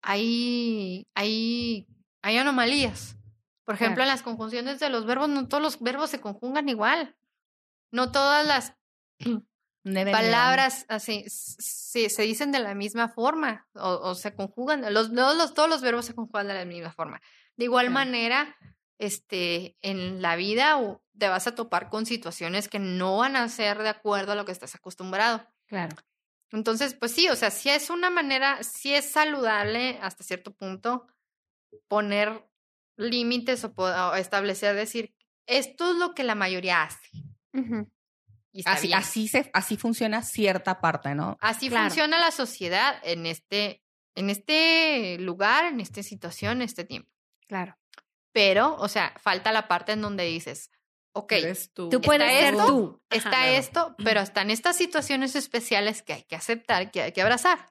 hay, hay, hay anomalías. Por ejemplo, en las conjunciones de los verbos, no todos los verbos se conjugan igual. No todas las Never palabras así se, se dicen de la misma forma o, o se conjugan los, todos los verbos se conjugan de la misma forma de igual Claro. manera este en la vida te vas a topar con situaciones que no van a ser de acuerdo a lo que estás acostumbrado Claro. entonces pues sí o sea sí es una manera sí es saludable hasta cierto punto poner límites o, establecer decir esto es lo que la mayoría hace. Y está Así, bien. así, se, así funciona cierta parte, ¿no? Así Claro. funciona la sociedad en este, en este lugar, en esta situación, en este tiempo. Claro. Pero, o sea, falta la parte en donde dices, ok, Eres tú. Tú puedes ser esto? tú. está Ajá. esto, pero están estas situaciones especiales que hay que aceptar, que hay que abrazar.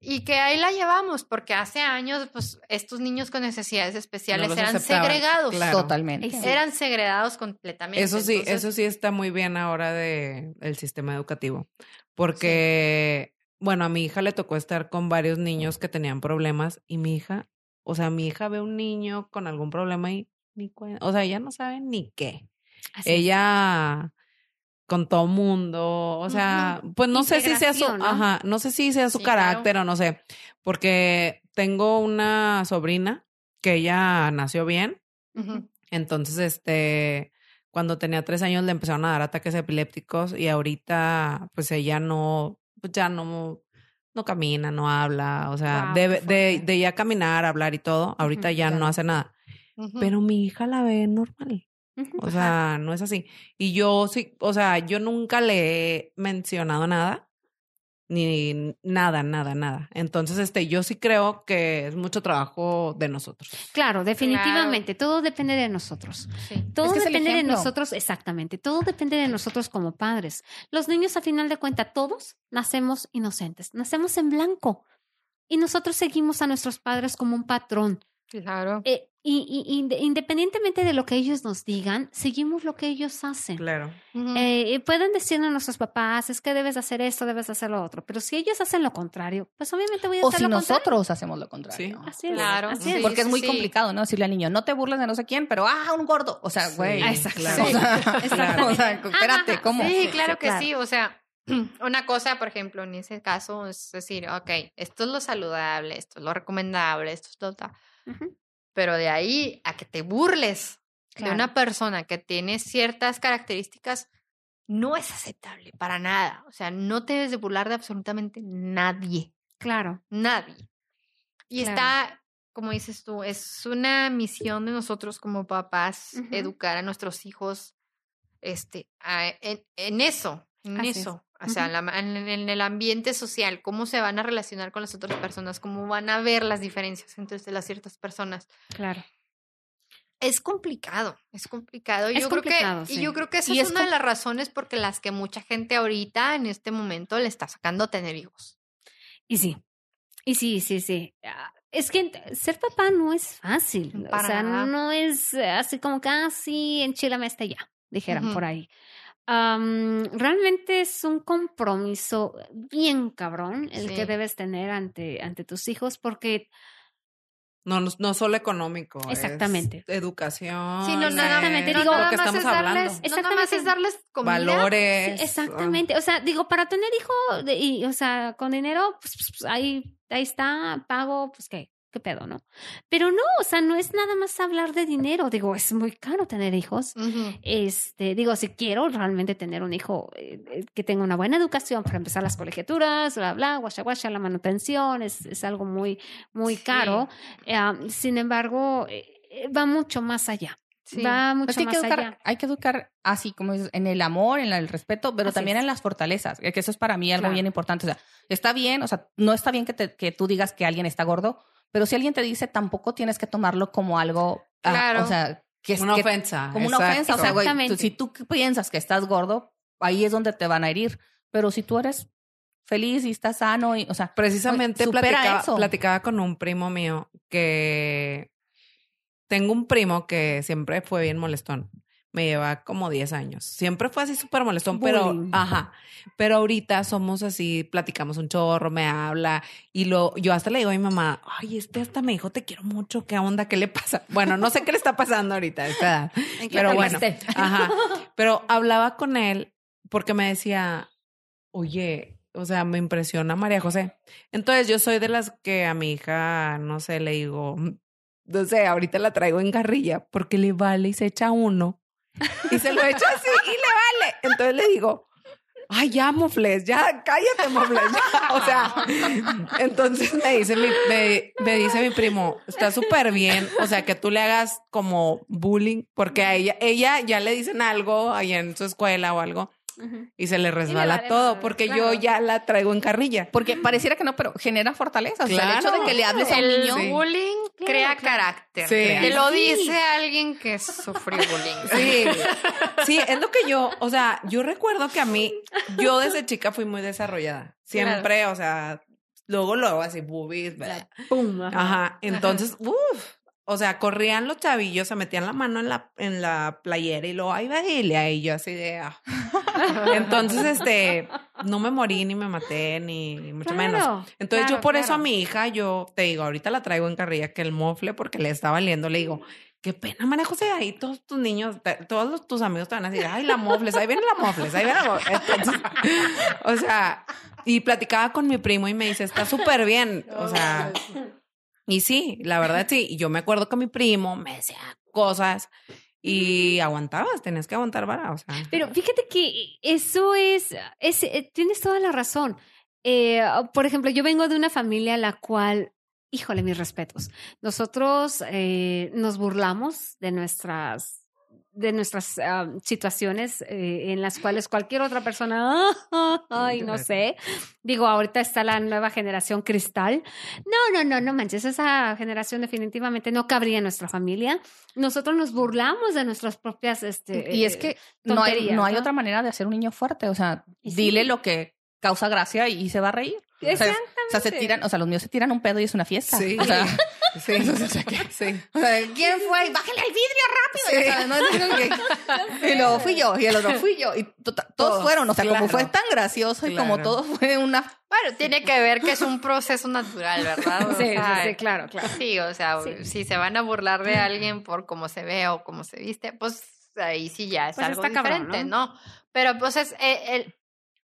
Y que ahí la llevamos, porque hace años, pues, estos niños con necesidades especiales eran segregados. claro. Totalmente. Sí. Eran segregados completamente. Eso sí, Entonces, eso sí está muy bien ahora de el sistema educativo. Porque, bueno, a mi hija le tocó estar con varios niños que tenían problemas y mi hija, o sea, mi hija ve un niño con algún problema y ni o sea, ella no sabe ni qué. Así es. ella con todo mundo, o sea, pues no sé si sea su, ajá, no sé si sea su Sí, claro. carácter o no sé, porque tengo una sobrina que ella nació bien, entonces este, cuando tenía tres años le empezaron a dar ataques epilépticos y ahorita pues ella no, pues ya no, no camina, no habla, o sea, Guau, de, de, ya caminar, hablar y todo, ahorita ya no hace nada, pero mi hija la ve normal. O sea, no es así. Y yo sí, o sea, yo nunca le he mencionado nada, ni nada, nada, nada. Entonces, este, yo sí creo que es mucho trabajo de nosotros. Claro, definitivamente. Todo depende de nosotros. Sí. Todo es depende de nosotros, exactamente. Todo depende de nosotros como padres. Los niños, a final de cuentas, todos nacemos inocentes, nacemos en blanco. Y nosotros seguimos a nuestros padres como un patrón. Claro. Eh, y, y- inde- independientemente de lo que ellos nos digan, seguimos lo que ellos hacen. Claro. Ujú. Eh, pueden decirnos a nuestros papás, es que debes hacer esto, debes hacer lo otro. Pero si ellos hacen lo contrario, pues obviamente voy a O hacer si lo contrario. nosotros hacemos lo contrario. Así es. Claro, así sí. es. Porque es muy sí. complicado, ¿no? Decirle al niño, no te burles de no sé quién, pero ah, un gordo. O sea, Sí, güey. (laughs) Exacto. claro. O sea, Exactamente. (laughs) o sea, espérate, ¿cómo? Sí, claro que claro. sí. O sea, (clears throat) una cosa, por ejemplo, en ese caso es decir, ok, esto es lo saludable, esto es lo recomendable, esto es lo Pero de ahí a que te burles Claro. de una persona que tiene ciertas características, no es aceptable para nada. O sea, no te debes de burlar de absolutamente nadie. Claro. Nadie. Y Claro. está, como dices tú, es una misión de nosotros como papás educar a nuestros hijos este, a- en, en eso, en Así es. eso. O sea, la- en, en el ambiente social, cómo se van a relacionar con las otras personas, cómo van a ver las diferencias entre las ciertas personas. Claro. Es complicado, es complicado. Es yo complicado, creo que, sí. y yo creo que esa Y es, es una de las razones por las que mucha gente ahorita, en este momento, le está sacando a tener hijos. Y sí. Y sí, sí, sí. Ah, Es que ser papá no es fácil. Para o sea, nada. no es eh, así como que, ah, enchilame este ya, dijeran Ujú. por ahí. Realmente es un compromiso bien cabrón el Sí. que debes tener ante, ante tus hijos porque No, no, no solo económico. es Exactamente. educación. Sí, no, es Exactamente, no, digo, nada lo que más estamos es darles, nada más Exactamente. es darles comida. Valores. Sí, exactamente. O sea, digo, para tener hijo, de- y, o sea, con dinero, pues, pues, pues, ahí, ahí está, pago, pues qué, qué pedo, ¿no? Pero no, o sea, no es nada más hablar de dinero. Digo, es muy caro tener hijos. Este, digo, si quiero realmente tener un hijo eh, eh, que tenga una buena educación para empezar las colegiaturas, bla, bla, guasha, guasha, la manutención, es, es algo muy, muy Sí. caro. Eh, sin embargo, eh, va mucho más allá. Sí. Va mucho Pues sí, hay, que más educar, allá. hay que educar así como dices, en el amor, en el respeto, pero Así también es. en las fortalezas, que eso es para mí algo Claro. bien importante. O sea, está bien, o sea, no está bien que, te- que tú digas que alguien está gordo, pero si alguien te dice, tampoco tienes que tomarlo como algo, ah, Claro. o sea, que es Una que- ofensa. como una ofensa. O sea, güey, tú- Exactamente. si tú piensas que estás gordo, ahí es donde te van a herir. Pero si tú eres feliz y estás sano, y, o sea, Precisamente supera platicaba, eso. platicaba con un primo mío que tengo un primo que siempre fue bien molestón. Me lleva como 10 años. Siempre fue así súper molestón, pero, ajá. Pero ahorita somos así, platicamos un chorro, me habla. Y lo, yo hasta le digo a mi mamá, ay, este hasta me dijo, te quiero mucho, ¿qué onda? ¿Qué le pasa? Bueno, no sé qué le está pasando ahorita esta edad. (laughs) ¿En qué Pero bueno, (laughs) ajá. Pero hablaba con él porque me decía, oye, o sea, me impresiona María José. Entonces yo soy de las que a mi hija, no sé, le digo, no sé, ahorita la traigo en carrilla porque le vale y se echa uno. Y se lo echa así y le vale. Entonces le digo, ay, ya, Mofles, ya, cállate, Mofles. ya". O sea, entonces me dice mi, me, dice mi primo, está súper bien. O sea, que tú le hagas como bullying, porque a ella, ella ya le dicen algo ahí en su escuela o algo Y se le resbala vale todo, porque claro. yo ya la traigo en carrilla. porque pareciera que no, pero genera fortaleza. O sea, el hecho de que le hables a un El niño. Sí. bullying crea claro. carácter. Sí. Te lo Sí. dice alguien que sufrió bullying. (laughs) Sí, sí, es lo que yo, o sea, yo recuerdo que a mí, yo desde chica fui muy desarrollada. Siempre, o sea, luego, luego, así, boobies, ¿verdad? Pum, ajá. Ajá. Entonces, uff. O sea, corrían los chavillos, se metían la mano en la, en la playera y luego, ay, Bajilia, y yo así de, ah. (laughs) Entonces, este, no me morí ni me maté, ni mucho menos. Entonces, claro, yo por eso a mi hija, yo te digo, ahorita la traigo en carrilla que el mofle porque le está valiendo, le digo, qué pena, María José, ahí todos tus niños, todos los- tus amigos te van a decir, ay, la mofles, ahí viene la mofles, ahí viene la mofles. Entonces, o sea, y platicaba con mi primo y me dice, está súper bien, o sea, y sí, la verdad (laughs) sí, y yo me acuerdo que mi primo me decía cosas y aguantabas, tenías que aguantar vara, o sea. Pero fíjate que eso es, es eh, tienes toda la razón. Eh, por ejemplo, yo vengo de una familia la cual, híjole, mis respetos. Nosotros eh, nos burlamos de nuestras de nuestras ah, situaciones eh, en las cuales cualquier otra persona, "Ah, (laughs) ay, no sé. Digo, ahorita está la nueva generación cristal. No, no, no, no manches, esa generación definitivamente no cabría en nuestra familia. Nosotros nos burlamos de nuestras propias, este, Y es eh, que no hay, no hay otra manera de hacer un niño fuerte. O sea, sí. dile lo que causa gracia y se va a reír. O sea, Exactamente. O sea, se tiran, o sea, los míos se tiran un pedo y es una fiesta. Sí. O sea, (laughs) Sí, (laughs) sí. o sea, ¿quién fue? Bájale el vidrio rápido. O sea, no como que- y luego fui yo, y el otro (laughs) fui yo. Y to- todos, Todos, fueron. O sea, como claro. fue tan gracioso y como Claro. todo fue una. Bueno, tiene que ver que es un proceso natural, ¿verdad? O Sí, sí, sea, sí, claro, claro. Sí, o sea, Sí. si se van a burlar de alguien por cómo se ve o cómo se viste, pues ahí sí ya es Pues algo está cabrón, diferente, ¿no? ¿no? Pero pues es eh, el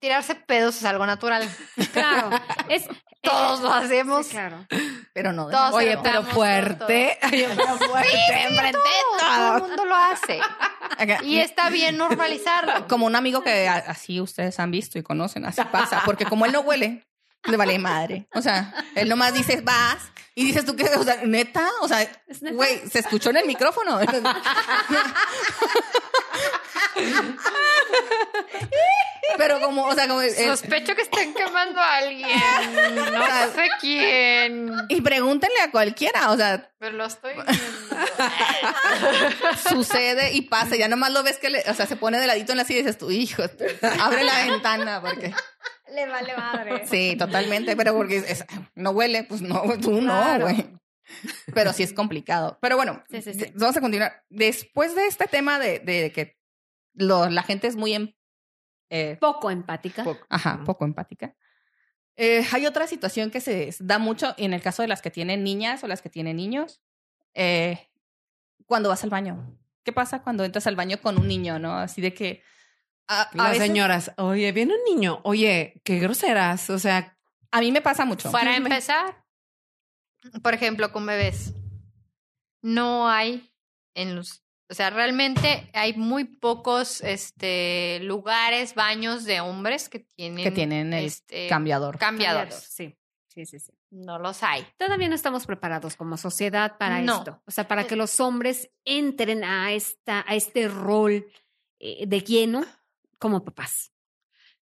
tirarse pedos es algo natural. (laughs) Claro. Es, (laughs) Todos lo hacemos. Sí, claro. Pero no. Todos. Oye, pero fuerte. (laughs) Oye, pero fuerte. enfrente de Todo el mundo lo hace. Y está bien normalizarlo. Como un amigo que así ustedes han visto y conocen, así pasa. Porque como él no huele, le vale madre. O sea, él nomás dice, vas. Y dices tú que, o sea, neta, o sea, güey, se escuchó en el micrófono. Pero como, o sea, como. Sospecho que estén quemando a alguien. No sé quién. y pregúntenle a cualquiera, o sea, Pero lo estoy (laughs) viendo. sucede y pasa. Ya nomás lo ves que, le, o sea, se pone de ladito en la silla y dices tú, hijo, abre la ventana porque. Le vale madre. Sí, totalmente, pero porque es- no huele, pues no, tú no, güey. Pero sí es complicado. Pero bueno, Sí, sí, sí. de- vamos a continuar. Después de este tema de, de que lo- la gente es muy, em- eh, Poco empática. Poco. ajá, poco empática. Eh, hay otra situación que se da mucho en el caso de las que tienen niñas o las que tienen niños. eh, cuando vas al baño. ¿Qué pasa cuando entras al baño con un niño, no? Así de que. a- a Las veces- señoras, oye, viene un niño, oye, qué groseras, o sea, A mí me pasa mucho. Para empezar, por ejemplo, con bebés, no hay en los, o sea, realmente hay muy pocos este lugares, baños de hombres que tienen Que tienen el este, cambiador. cambiadores. Sí, sí, sí, sí. No los hay. Todavía no estamos preparados como sociedad para No. esto. O sea, para Eh. que los hombres entren a, esta, a este rol eh, de lleno como papás.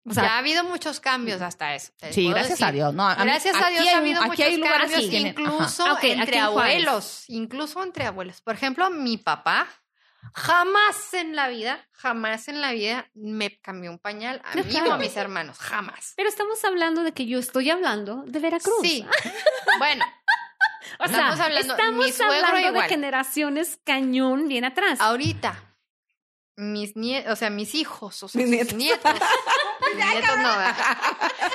O sea, ya ha habido muchos cambios hasta eso. Sí, gracias decir. a Dios. No, a mí- Gracias a Dios hay ha habido muchos cambios, incluso Ajá. Ok, aquí entre en abuelos, incluso entre abuelos. Por ejemplo, mi papá jamás en la vida, jamás en la vida me cambió un pañal a mí claro. o a mis hermanos, jamás. pero estamos hablando de que yo estoy hablando de Veracruz. Sí, (laughs) bueno, O sea, estamos hablando- estamos hablando de generaciones cañón bien atrás. ahorita mis nietos, o sea, mis hijos, o sea, Mis nietos. nietos. (laughs) mis nietos no, ¿verdad?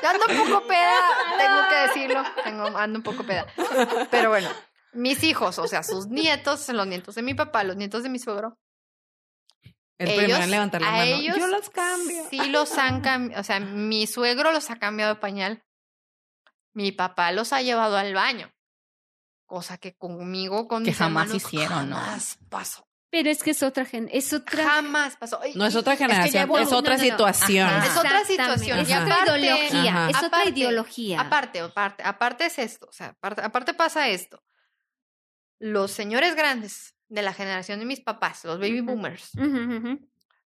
Yo ando un poco peda, tengo que (laughs) decirlo, tengo, ando un poco peda. Pero bueno, mis hijos, o sea, sus nietos, los nietos de mi papá, los nietos de mi suegro, El ellos, primero en levantar la a mano. ellos Yo los cambio. Sí los han cambiado, o sea, mi suegro los ha cambiado de pañal. Mi papá los ha llevado al baño. Cosa que conmigo, con Que mis jamás hermanos, hicieron, ¿no? Jamás pasó. Pero es que es otra gen, es otra Jamás pasó. Y- No es otra que generación, es otra no, no, no. situación. Ajá. Es otra situación. Es otra aparte- ideología. Ajá. Es otra Aparte- ideología. Aparte, aparte, aparte es esto, o sea, aparte, aparte pasa esto. Los señores grandes de la generación de mis papás, los baby boomers,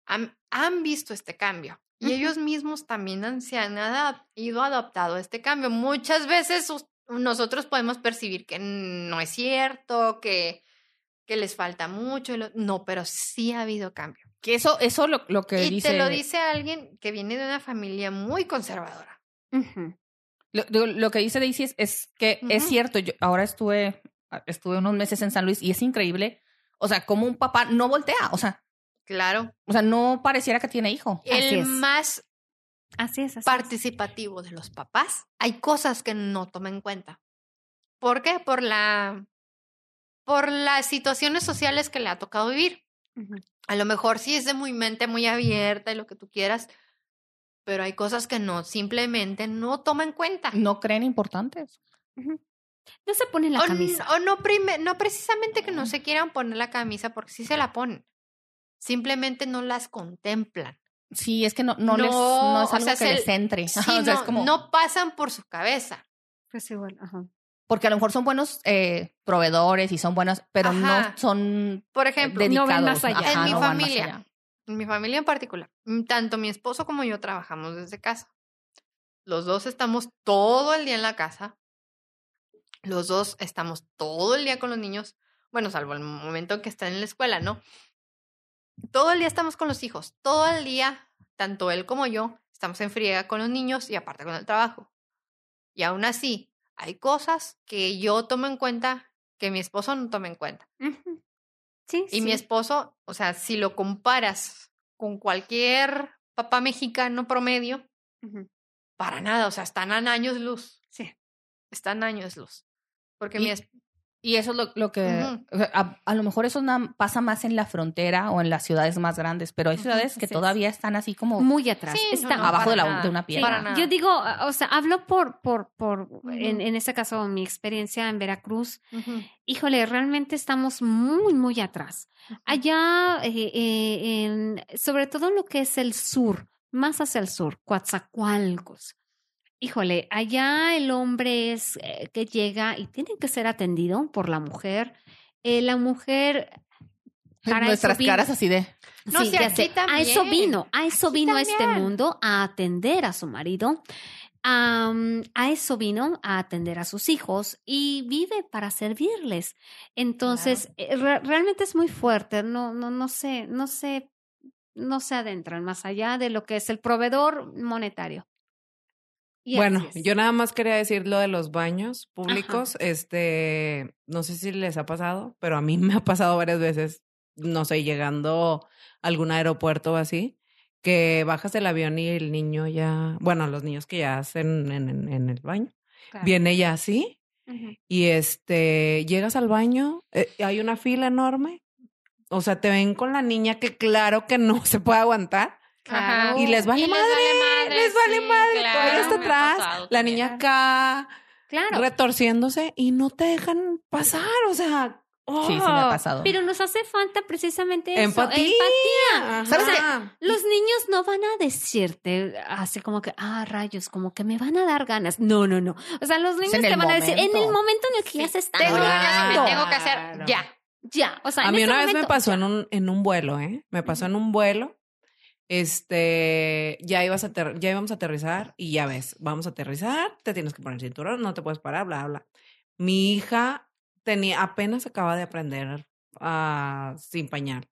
han, han visto este cambio. Y ellos mismos también han, se han adap- ido adaptado a este cambio. Muchas veces sus- nosotros podemos percibir que no es cierto, que, que les falta mucho. lo- No, pero sí ha habido cambio. Que eso, eso lo, lo que y dice. te lo dice alguien que viene de una familia muy conservadora. Lo, que dice Daisy es, es que es cierto. Yo ahora estuve, estuve unos meses en San Luis y es increíble. O sea, como un papá no voltea. O sea, Claro. o sea, no pareciera que tiene hijo. Así El es. más Así es, así es. participativo de los papás, hay cosas que no toma en cuenta. ¿Por qué? Por la por las situaciones sociales que le ha tocado vivir. A lo mejor sí es de muy mente muy abierta y lo que tú quieras, pero hay cosas que no, simplemente no toma en cuenta. No creen importantes. No se pone la o, camisa. o no, prime- no precisamente que no se quieran poner la camisa, porque sí se la ponen. Simplemente no las contemplan. Sí, es que no, no, No, les, no es o algo sea, que se- les entre. (laughs) Sí, o sea, no, es como, no pasan por su cabeza. Pues igual, ajá. porque a lo mejor son buenos eh, proveedores y son buenos, pero Ajá. no son Por ejemplo, dedicados. no ven más allá. Ajá, En mi no familia. allá. en mi familia en particular, mm, tanto mi esposo como yo trabajamos desde casa. Los dos estamos todo el día en la casa. Los dos estamos todo el día con los niños. Bueno, salvo el momento en que están en la escuela, ¿no? Todo el día estamos con los hijos. Todo el día, tanto él como yo, estamos en friega con los niños y aparte con el trabajo. Y aún así, hay cosas que yo tomo en cuenta que mi esposo no toma en cuenta. Sí, Y mi esposo, o sea, si lo comparas con cualquier papá mexicano promedio, para nada, o sea, están a años luz. Sí. Están a años luz. Porque Y- mi es- Y eso es lo, lo que a, a lo mejor eso pasa más en la frontera o en las ciudades más grandes, pero hay ciudades que es. todavía están así como Muy atrás. Sí, no, Está no, abajo de, la, de una piedra. Yo digo, o sea, hablo por, por, por, en, en este caso, mi experiencia en Veracruz. Híjole, realmente estamos muy, muy atrás. Allá, eh, eh, en, sobre todo lo que es el sur, más hacia el sur, Coatzacoalcos. Híjole, allá el hombre es eh, que llega y tiene que ser atendido por la mujer. Eh, la mujer para eso Nuestras caras así de... No, sí, ya aquí sé. A eso vino, a eso Aquí vino a este mundo, a atender a su marido. A eso vino, a atender a sus hijos y vive para servirles. Entonces, eh, re- realmente es muy fuerte. No, no, no sé, no sé, no se adentran más allá de lo que es el proveedor monetario. Y Bueno, yo nada más quería decir lo de los baños públicos. Este, no sé si les ha pasado, pero a mí (laughs) me ha pasado varias veces, no sé, llegando a algún aeropuerto o así, que bajas del avión y el niño ya, bueno, los niños que ya hacen en, en- en el baño, Claro. viene ya así y este, llegas al baño, eh, hay una fila enorme, o sea, te ven con la niña que claro que no (laughs) se puede aguantar. Y les vale Y les madre, vale madre, les vale sí, madre, claro, todavía está atrás, pasado la niña acá, Claro. retorciéndose y no te dejan pasar, o sea. Sí, sí me ha oh, pasado. Pero nos hace falta precisamente eso, Empatía. empatía. ¿Sabes O qué? sea, Los niños no van a decirte así como que, ah, rayos, como que me van a dar ganas. No, no, no. O sea, los niños te van a decir, en el momento. en el que ya se están Tengo ganas me tengo que hacer Claro. ya. Ya, o sea, A en mí ese una vez me pasó ya. en un, en un vuelo, ¿eh? Me pasó en un vuelo. Este, ya ibas a ya íbamos a aterrizar y ya ves, vamos a aterrizar, te tienes que poner el cinturón, no te puedes parar, bla, bla. Mi hija tenía, apenas acaba de aprender ah, sin pañal.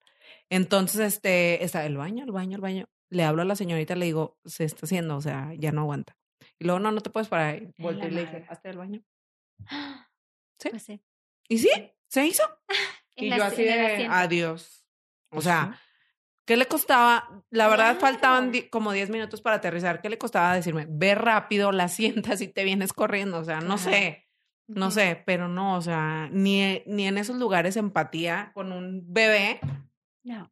Entonces, este, está el baño, el baño, el baño. Le hablo a la señorita, le digo, se está haciendo, o sea, ya no aguanta. Y luego, no, no te puedes parar. Y volteé y le dije, hazte el baño. Pues sí. Y sí, se hizo. (laughs) Y yo así de adiós. O sea, ¿qué le costaba? La verdad, faltaban di- como 10 minutos para aterrizar. ¿Qué le costaba decirme? Ve rápido, la sientas y te vienes corriendo. O sea, no sé. No sé, pero no, o sea, ni, ni en esos lugares empatía con un bebé. No.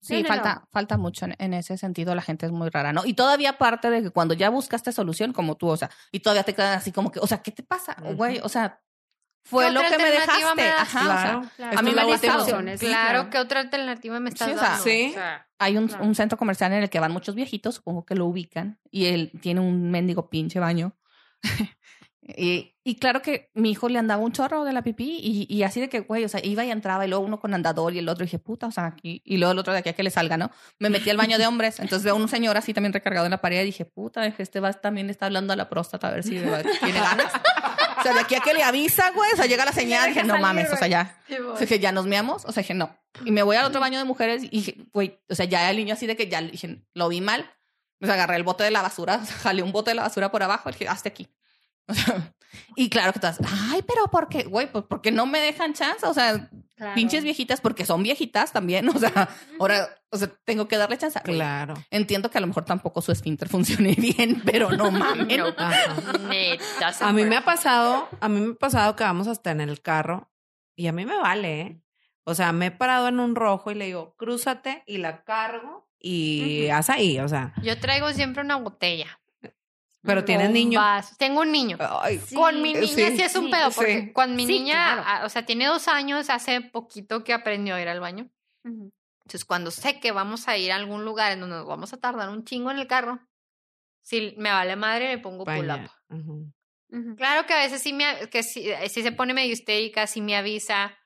Sí, No, falta, no. falta mucho en, en ese sentido, la gente es muy rara, ¿no? Y todavía aparte de que cuando ya buscaste solución, como tú, o sea, y todavía te quedan así como que, o sea, ¿qué te pasa, güey? O sea, fue ¿Qué lo que me dejaste. me das? Ajá, o sea, claro. Claro. A mí me ha pasado. claro, claro. ¿qué otra alternativa me estás Sí, o sea, dando? sí. O sea, hay un, Claro. un centro comercial en el que van muchos viejitos, supongo que lo ubican, y él tiene un mendigo pinche baño. (laughs) y, y claro que mi hijo le andaba un chorro de la pipí y, y así de que, güey, o sea, iba y entraba y luego uno con andador y el otro, y dije, puta, o sea, aquí, y luego el otro de aquí a que le salga, ¿no? Me metí al baño de hombres, entonces veo a un señor así también recargado en la pared y dije, puta, este va también está hablando a la próstata a ver si tiene ganas. Sea, de aquí a que le avisa, güey, o sea, llega la señal, dije, no mames, o sea, ya. O sea, que ya nos meamos, o sea, dije, no. Y me voy al otro baño de mujeres y dije, güey, o sea, ya el niño así de que ya dije, lo vi mal. O sea, agarré el bote de la basura, o sea, jalé un bote de la basura por abajo dije, hazte aquí. (laughs) O sea, y claro que todas, ay, pero ¿por qué? Güey, pues porque no me dejan chance, o sea, Claro. pinches viejitas, porque son viejitas también, (laughs) o sea, ahora, o sea, tengo que darle chance. Claro. Entiendo que a lo mejor tampoco su esfínter (laughs) funcione bien, pero no (laughs) mames. No. A mí me ha pasado, a mí me ha pasado que vamos hasta en el carro y a mí me vale, ¿eh? O sea, me he parado en un rojo y le digo, crúzate y la cargo y haz ahí, o sea, Yo traigo siempre una botella. Pero tienes niño. vaso. Tengo un niño. Ay, Sí. Con mi niña sí, sí, es un sí, pedo, porque sí. con mi Sí, niña, claro. ah, o sea, tiene dos años, hace poquito que aprendió a ir al baño. Entonces, cuando sé que vamos a ir a algún lugar en donde nos vamos a tardar un chingo en el carro, si me vale madre, me pongo pull up. Claro que a veces sí me, que sí, eh, sí se pone medio histérica, sí me avisa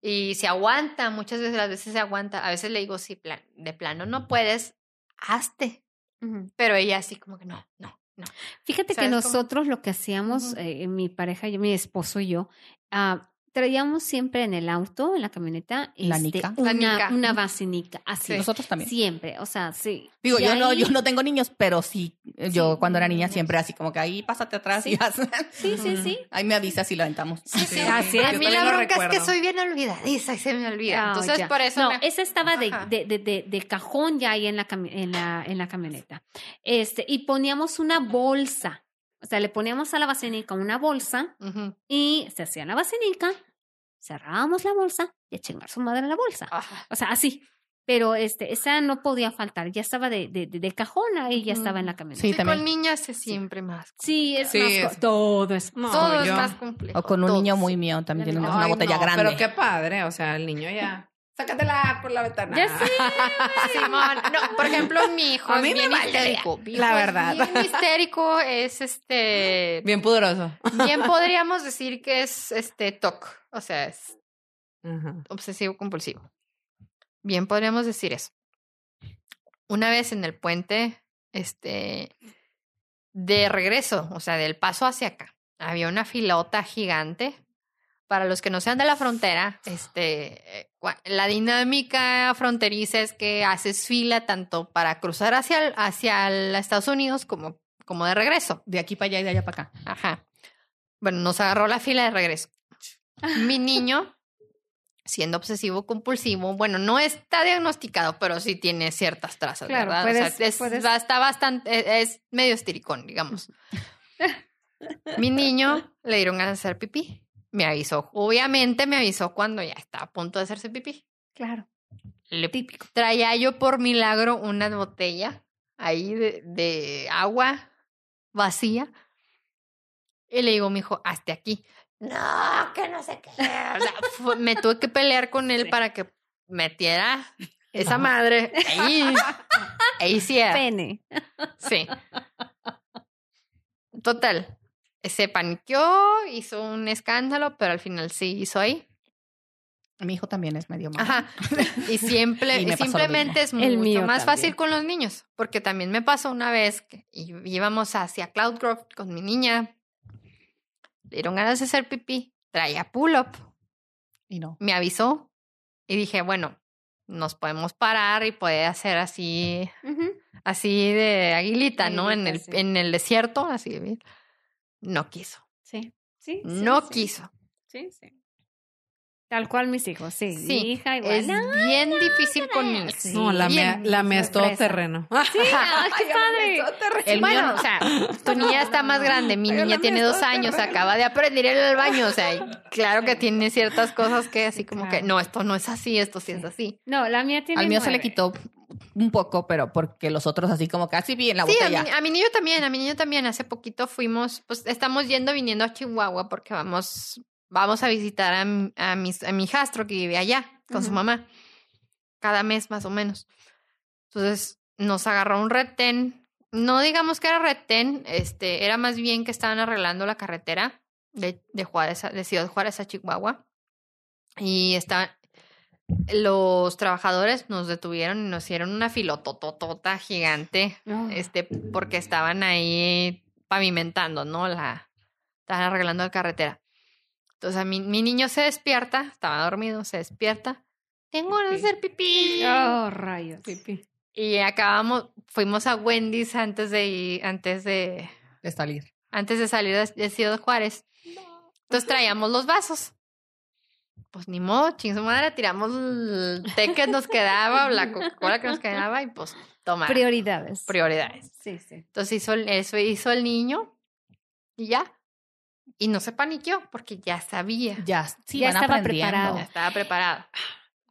y se aguanta, muchas veces las veces se aguanta. A veces le digo, sí, plan, de plano no puedes, hazte. Pero ella así como que no, no, no. Fíjate que nosotros lo que hacíamos, eh, mi pareja, yo, mi esposo y yo, ah, traíamos siempre en el auto, en la camioneta, La este, nica. La una, nica. una vacinica, así. Sí. Nosotros también. Siempre, o sea, sí. Digo, Y yo no, yo no tengo niños, pero sí, yo Sí, cuando era niña siempre así como que ahí pásate atrás Sí. y haz. Sí, sí, sí. (laughs) Ahí me avisas si lo aventamos. Sí, sí, Así A es. mí Yo la bronca es que soy bien olvidadiza y se me olvida. Ah, Entonces, ya. por eso No, me- esa estaba de, de, de, de- de cajón ya ahí en la, cami- en, la, en la camioneta. Este, y poníamos una bolsa. O sea, le poníamos a la vacinica una bolsa Ujú. y se hacía la vacinica, cerrábamos la bolsa y a chingar su madre la bolsa. Ajá. O sea, así. Pero este, esa no podía faltar. Ya estaba de, de, de- de cajón ahí, ya estaba en la camioneta. Sí, Sí, también. con niñas es siempre más. Sí, es Sí, más. es- Todo es No, Todo es más complejo. O con un todo. niño muy mío también niña. una Ay, botella no, grande. Pero qué padre, o sea, el niño ya. Sácatela por la ventana. Ya sé. (laughs) Simón. No, por ejemplo, mi hijo A es mí me bien histérico. Mi La hijo es verdad. Bien histérico, es este. Bien pudoroso. Bien (laughs) podríamos decir que es este TOC. O sea, es obsesivo compulsivo. Bien podríamos decir eso. Una vez en el puente, este, de regreso, o sea, del paso hacia acá, había una filota gigante. Para los que no sean de la frontera, este, eh, la dinámica fronteriza es que haces fila tanto para cruzar hacia, el- hacia el Estados Unidos como, como de regreso. De aquí para allá y de allá para acá. Ajá. Bueno, nos agarró la fila de regreso. Mi niño, siendo obsesivo compulsivo, bueno, no está diagnosticado, pero sí tiene ciertas trazas, Claro, ¿verdad? puedes- o sea, es, puedes- está bastante, es, es medio estiricón, digamos. (laughs) Mi niño le dieron ganas de hacer pipí. Me avisó, obviamente me avisó cuando ya estaba a punto de hacerse pipí. Claro. Le Traía yo por milagro una botella ahí de, de agua vacía. Y le digo, mi hijo, hasta aquí. No, que no sé qué. O sea, fue- me tuve que pelear con él para que metiera (laughs) esa madre ahí. Ahí sí era. Pene. Sí. Total. Se paniqueó, hizo un escándalo, pero al final sí hizo ahí. Mi hijo también es medio malo. Ajá. (laughs) Y siempre, Y simplemente es mucho más también. fácil con los niños. Porque también me pasó una vez que íbamos hacia Cloud Grove con mi niña. Le dieron ganas de hacer pipí. Traía pull-up. Y no. Me avisó. Y dije, bueno, nos podemos parar y puede hacer así, así de aguilita, ¿no? En el, sí. en el desierto, así. No quiso. Sí. Sí. sí, No sí. quiso. Sí, sí. Tal cual mis hijos, sí. Sí, Mi hija igual. Es bien difícil con niños. Sí. No, la mía, la mía es todo terreno. Sí, ay, (laughs) qué padre. El bueno, o sea, (laughs) tu niña está más grande, mi niña tiene dos años, terreno. acaba de aprender al baño, o sea, (laughs) claro que tiene ciertas cosas que así como que, no, esto no es así, esto sí es así. No, la mía tiene Al mío se le quitó un poco, pero porque los otros así como casi bien la Sí, botella. mi, a mi niño también, a mi niño también, hace poquito fuimos, pues estamos yendo, viniendo a Chihuahua porque vamos, vamos a visitar a, mi- a, mis, a mi hijastro que vive allá con su mamá, cada mes más o menos. Entonces nos agarró un retén, no digamos que era retén, este, era más bien que estaban arreglando la carretera de, de Juárez, a- de Ciudad Juárez a Chihuahua. Y estaban, los trabajadores nos detuvieron y nos hicieron una filotototota gigante No. este, porque estaban ahí pavimentando, ¿no? La, estaban arreglando la carretera. Entonces, a mi, mi niño se despierta, estaba dormido, se despierta. Tengo de hacer pipí. Oh, rayos. Y acabamos, fuimos a Wendy's antes de ir, antes de, de salir. antes de salir de, de Ciudad Juárez. Entonces traíamos los vasos. Pues ni modo, ching su madre, tiramos el té que nos quedaba o la Coca-Cola que nos quedaba y pues toma. Prioridades. prioridades. Sí, sí. Entonces hizo el- eso hizo el niño y ya. Y no se paniqueó porque ya sabía. Ya, sí, Ya estaba preparado. Ya estaba preparado.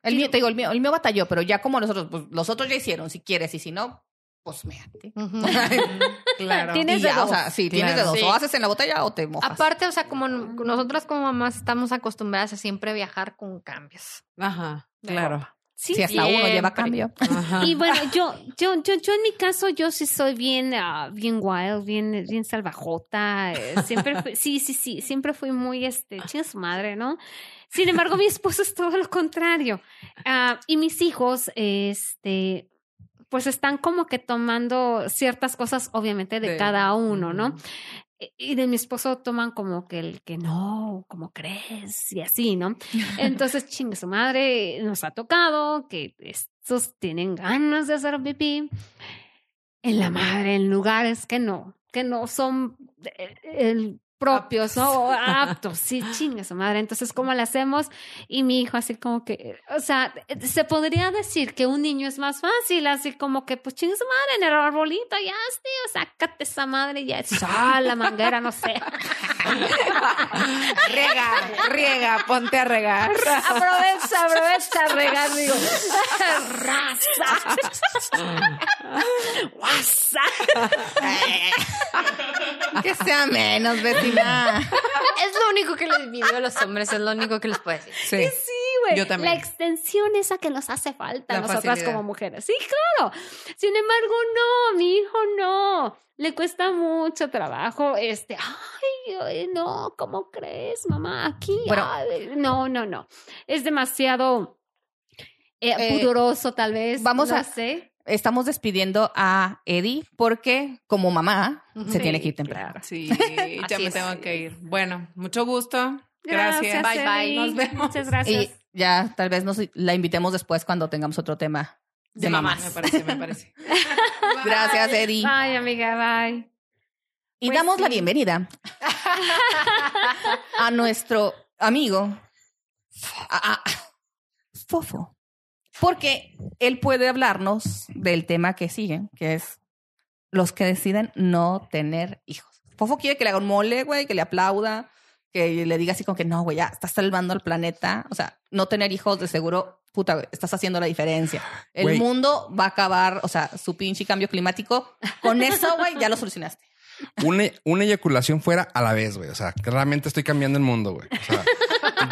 El mío, te digo, el mío, el mío batalló, pero ya como nosotros, pues los otros ya hicieron, si quieres, y si no, pues méate. Ujú. (laughs) Claro. Tienes Y de ya, o dos. sea, sí, tienes de dos. Sí. O haces en la botella o te mojas. Aparte, o sea, como nosotras como mamás estamos acostumbradas a siempre viajar con cambios. Ajá, claro. ropa. Sí, si hasta uno lleva cambio. Ajá. Y bueno, yo, yo, yo, yo en mi caso, yo sí soy bien, ah, bien wild, bien, bien salvajota. eh, Siempre fui, sí, sí, sí, siempre fui muy, este, chinga su madre, ¿no? Sin embargo, mi esposo es todo lo contrario. Ah, y mis hijos, este, pues están como que tomando ciertas cosas, obviamente, de, De- cada uno, ¿no? Ujú. Y de mi esposo toman como que el que no, como crees, y así, ¿no? (laughs) Entonces, chingue su madre, nos ha tocado que estos tienen ganas de hacer pipí en la madre, en lugares que no, que no son eh, el propios, ¿no? Aptos, sí, chingue su madre. Entonces, ¿cómo le hacemos? Y mi hijo así como que, o sea, se podría decir que un niño es más fácil, así como que, pues chingue su madre en el arbolito, ya, tío, sácate esa madre, ya, ah, la manguera, no sé. (laughs) riega, riega, ponte a regar. Aprovecha, aprovecha regar, digo. Raza. (laughs) Guasa. que sea menos, (laughs) Es lo único que les envidio a los hombres, es lo único que les puedo decir. Sí. güey. Yo también. La extensión esa que nos hace falta a nosotras facilidad. como mujeres. Sí, claro. Sin embargo, no, mi hijo no. Le cuesta mucho trabajo. Este, ay, ay, no, ¿cómo crees, mamá? Aquí, Bueno. ay, no, no, no. Es demasiado eh, Eh, pudoroso, tal vez. vamos no a- sé. Estamos despidiendo a Eddie porque como mamá se Sí, tiene que ir temprano. Sí, (laughs) ya me es. tengo que ir. Bueno, mucho gusto. Gracias. Bye, bye. Eddie. Nos vemos. Muchas gracias. Y ya tal vez nos la invitemos después cuando tengamos otro tema de, mamás. Me parece, me parece. (laughs) Gracias, Eddie. Bye, amiga, bye. Y Pues damos la bienvenida (laughs) a nuestro amigo a- a- Fofo. Porque él puede hablarnos del tema que sigue, que es los que deciden no tener hijos. Fofo quiere que le haga un mole, güey, que le aplauda, que le diga así como que no, güey, ya estás salvando al planeta. O sea, no tener hijos de seguro, puta, güey, estás haciendo la diferencia. El Güey. mundo va a acabar, o sea, su pinche cambio climático. Con eso, güey, ya lo solucionaste. una, una eyaculación fuera a la vez, güey. O sea, realmente estoy cambiando el mundo, güey. O sea,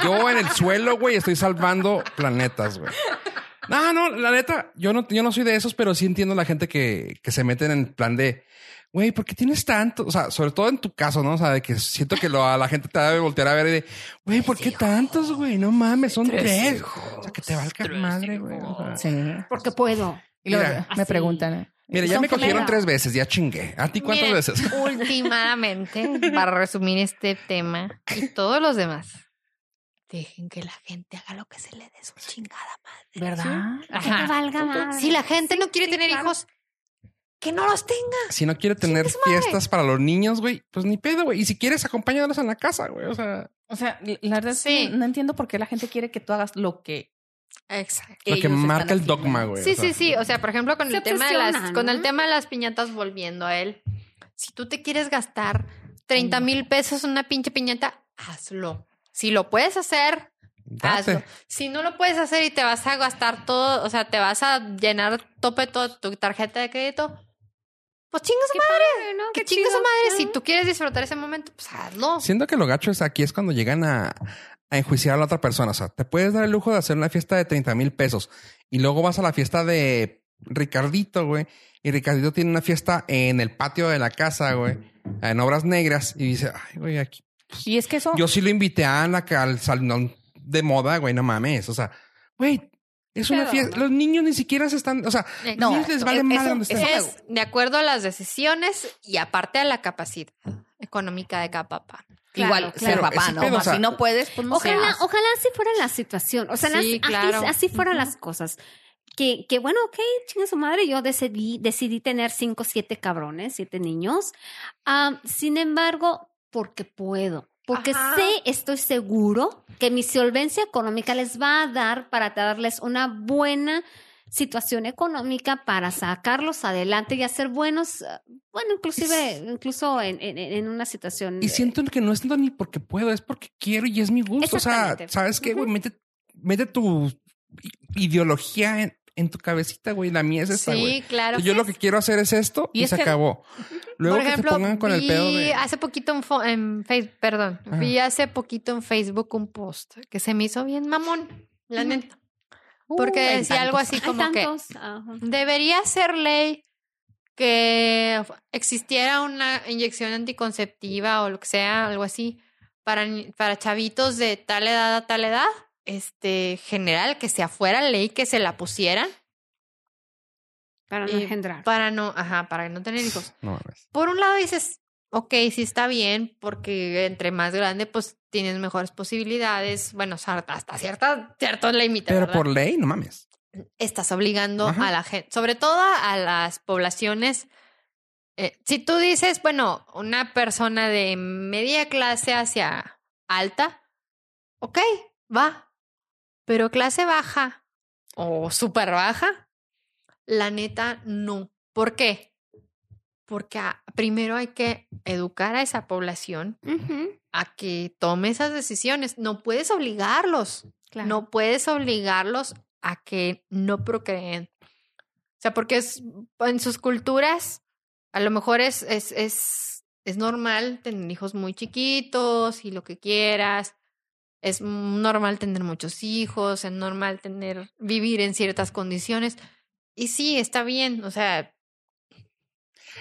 yo en el suelo, güey, estoy salvando planetas, güey. No, no, la neta, yo no, yo no soy de esos, pero sí entiendo la gente que, que se meten en plan de, güey, ¿por qué tienes tanto? O sea, sobre todo en tu caso, ¿no? O sea, de que siento que lo, a la gente te debe voltear a ver y de, güey, ¿por qué tantos, güey? No mames, son tres. O sea, que te valga madre, güey. O sea, Sí. Porque puedo. Y luego Mira. me preguntan. ¿eh? Mira, ya me cogieron tres veces, ya chingué. ¿A ti cuántas Miren, veces? (laughs) Últimamente, para resumir este tema y todos los demás, dejen que la gente haga lo que se le dé su chingada madre. ¿Verdad? Que te valga madre. Si la gente Sí, no quiere sí, tener claro. hijos, que no los tenga. Si no quiere tener fiestas para los niños, güey, pues ni pedo, güey. Y si quieres, acompáñalos en la casa, güey. O sea, O sea, la verdad es que Sí. no entiendo por qué la gente quiere que tú hagas lo que Exacto. lo que marca el dogma, güey. Sí, o sea. sí, sí. O sea, por ejemplo, con el tema de las, con ¿no? el tema de las piñatas, volviendo a él. Si tú te quieres gastar 30 mil pesos en una pinche piñata, hazlo. Si lo puedes hacer, Date. hazlo. Si no lo puedes hacer y te vas a gastar todo, o sea, te vas a llenar tope todo tu tarjeta de crédito, pues chingas Qué padre, ¿no? que Qué chingas a chido. madre. Si tú quieres disfrutar ese momento, pues hazlo. Siento que lo gacho es aquí es cuando llegan a, a enjuiciar a la otra persona. O sea, te puedes dar el lujo de hacer una fiesta de 30 mil pesos y luego vas a la fiesta de Ricardito, güey. Y Ricardito tiene una fiesta en el patio de la casa, güey, en obras negras. Y dice, ay, güey, aquí. Y es que eso. Yo sí lo invité a la, al salón de moda, güey, no mames. O sea, güey, es una fiesta. Los niños ni siquiera se están, o sea, No, no, ellos les vale eso- madre donde me- Es de acuerdo a las decisiones y aparte a la capacidad económica de cada papá. igual Claro, ser claro. papá, ¿no? pedo, o sea, si no puedes, pues no Ojalá, seas. ojalá así fuera la situación. O sea, Sí, las- así- claro. así, fueran las cosas. Que, que bueno, ok, chinga su madre, yo decidí, decidí tener cinco, siete cabrones, siete niños. Am, sin embargo, porque puedo. Porque Ajá. sé, estoy seguro que mi solvencia económica les va a dar para darles una buena situación económica para sacarlos adelante y hacer buenos, eh, bueno, inclusive, incluso en, en, en una situación. Y siento que no es tanto ni porque puedo, es porque quiero y es mi gusto. O sea. ¿sabes qué, güey? Mete, mete tu ideología en, en tu cabecita, güey. La mía es esta, güey. Sí, claro. Yo lo que quiero hacer es esto y, Y es se que- acabó. Luego Por que se pongan con el pedo de... hace poquito en, Facebook, perdón, Ajá. vi hace poquito en Facebook un post que se me hizo bien mamón, la neta. Porque hay decía algo así como que ajá. debería ser ley que existiera una inyección anticonceptiva o lo que sea, algo así, para, ni- para chavitos de tal edad a tal edad, este, general, que sea fuera ley que se la pusieran para no engendrar. para no, ajá, para no tener hijos. No. Por un lado dices, ok, sí está bien, porque entre más grande, pues tienes mejores posibilidades. Bueno, hasta cierta, cierto límite. Pero ¿verdad? por ley, no mames. Estás obligando Ajá. a la gente, sobre todo a las poblaciones. eh, si tú dices, bueno, una persona de media clase hacia alta, ok, va. Pero clase baja o súper baja, la neta no. ¿Por qué? Porque ah, primero hay que educar a esa población a que tome esas decisiones. No puedes obligarlos. claro. No puedes obligarlos a que no procreen. O sea, porque es, en sus culturas, a lo mejor es, es, es, es normal tener hijos muy chiquitos y lo que quieras. Es normal tener muchos hijos, es normal tener, vivir en ciertas condiciones. Y sí, está bien. O sea,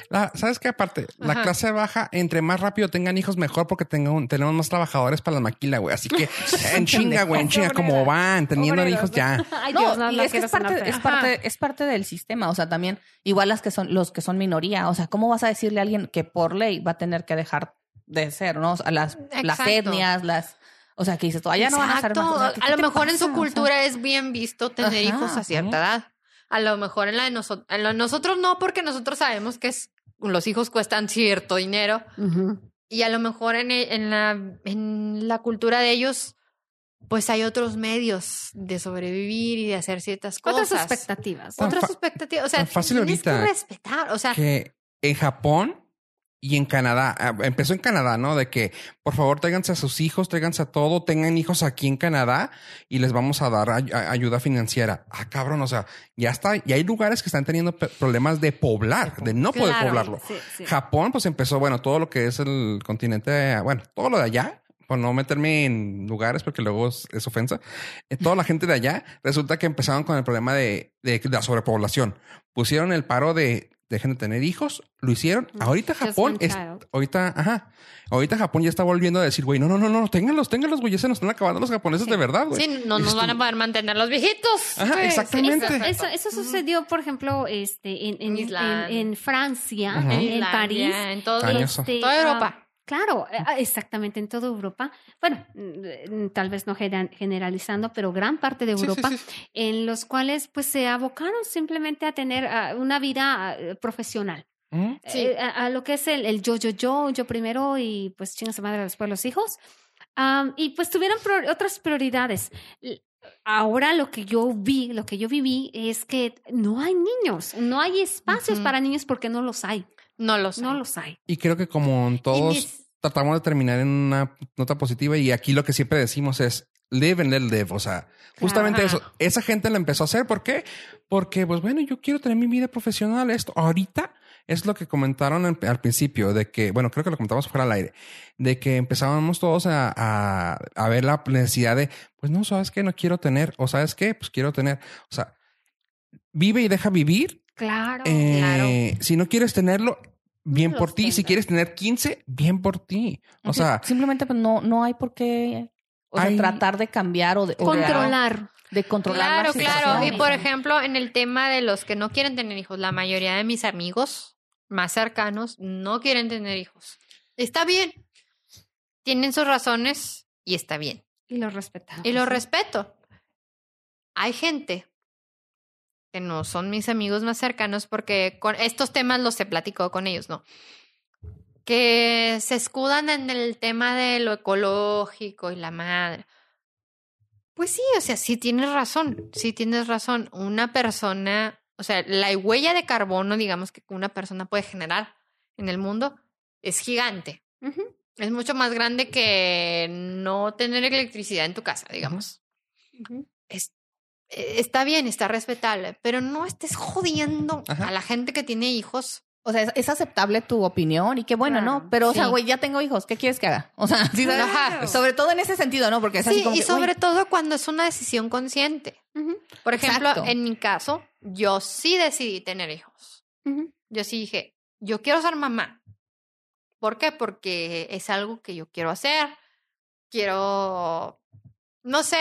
La, ¿Sabes qué? Aparte, la clase baja, entre más rápido tengan hijos, mejor porque tenga un- tenemos más trabajadores para la maquila, güey. Así que (laughs) en chinga, güey, en chinga, como van, teniendo hijos ya. (laughs) Ay, No, Dios, no, y no es que es parte, es parte, es parte del sistema. O sea, también, igual las que son, los que son minoría. O sea, ¿cómo vas a decirle a alguien que por ley va a tener que dejar de ser, ¿no? O sea, las, las etnias, las. O sea, que dices, tú, allá no van a ser más. Exacto. O sea, ¿qué- a lo mejor en su O sea, cultura es bien visto tener Ajá, hijos a cierta edad. A lo mejor en la de nosotros, en la de nosotros no, porque nosotros sabemos que es, los hijos cuestan cierto dinero. Y a lo mejor en, en, la, en la cultura de ellos, pues hay otros medios de sobrevivir y de hacer ciertas Otras cosas. expectativas. Tan Otras expectativas. O sea, fácil tienes ahorita que respetar. O sea, Que en Japón Y en Canadá, ah, empezó en Canadá, ¿no? De que, por favor, tráiganse a sus hijos, tráiganse a todo, tengan hijos aquí en Canadá y les vamos a dar ay- ayuda financiera. Ah, cabrón, o sea, ya está, ya hay lugares que están teniendo problemas de poblar, de no poder Claro, poblarlo. sí, sí. Japón, pues empezó, bueno, todo lo que es el continente, bueno, todo lo de allá, por no meterme en lugares porque luego es, es ofensa, eh, toda la gente de allá resulta que empezaron con el problema de, de, de la sobrepoblación. Pusieron el paro de dejen de tener hijos, lo hicieron. Ahorita Japón es, ahorita, ajá, ahorita Japón ya está volviendo a decir, güey, no, no, no, no, ténganlos, ténganlos, güey, ya se nos están acabando los japoneses de verdad, güey. Sí, no nos van a poder mantener los viejitos. Ajá, exactamente. Eso, eso sucedió, por ejemplo, este, en, en, Islandia. en- en Francia, en, En en Islandia, París. en todo, este, toda ah, Europa. Claro, eh, ah, exactamente, en toda Europa. Bueno, mm, tal vez no gener- generalizando, pero gran parte de Sí, sí, Europa, sí. en los cuales pues se abocaron simplemente a tener ah, una vida ah, profesional. Eh, a, a lo que es el, el yo, yo, yo, yo primero y pues chinga su madre después los hijos. Am, y pues tuvieron prior- otras prioridades. Ahora lo que yo vi, lo que yo viví es que no hay niños, no hay espacios para niños porque no los hay, No lo sé. no los hay. Y creo que como en todos mis- tratamos de terminar en una nota positiva y aquí lo que siempre decimos es live and let live. O sea, justamente Ajá. eso. Esa gente la empezó a hacer. ¿Por qué? Porque, pues bueno, yo quiero tener mi vida profesional. Esto ahorita es lo que comentaron al, al principio de que, bueno, creo que lo comentamos fuera al aire, de que empezábamos todos a, a, a ver la necesidad de, pues no, sabes qué, no quiero tener, o sabes qué, pues quiero tener. O sea, vive y deja vivir Claro, eh, claro. Si no quieres tenerlo, bien No por ti. Si quieres tener 15, bien por ti. O Sí, sea, simplemente pues, no, no hay por qué o sea, tratar de cambiar o de, o de- Controlar. de controlar Claro, la claro. Y por ejemplo, en el tema de los que no quieren tener hijos, la mayoría de mis amigos más cercanos no quieren tener hijos. Está bien. Tienen sus razones y está bien. Y lo respetamos. Y lo ¿sí? respeto. Hay gente que no son mis amigos más cercanos porque con estos temas los he platicado con ellos, ¿no? Que se escudan en el tema de lo ecológico y la madre. Pues sí, o sea, sí tienes razón, sí tienes razón. Una persona, o sea, la huella de carbono, digamos, que una persona puede generar en el mundo es gigante. Es mucho más grande que no tener electricidad en tu casa, digamos. Es- está bien, está respetable, pero no estés jodiendo Ajá. a la gente que tiene hijos. O sea, es, es aceptable tu opinión y qué bueno, Claro, ¿no? Pero, o sea, güey, ya tengo hijos. ¿Qué quieres que haga? O sea, (laughs) sí, ¿sabes? Ajá. sobre todo en ese sentido, ¿no? Porque es así Sí, como y que, sobre todo cuando es una decisión consciente. Por ejemplo, Exacto. en mi caso, yo sí decidí tener hijos. Yo sí dije, yo quiero ser mamá. ¿Por qué? Porque es algo que yo quiero hacer. Quiero, no sé,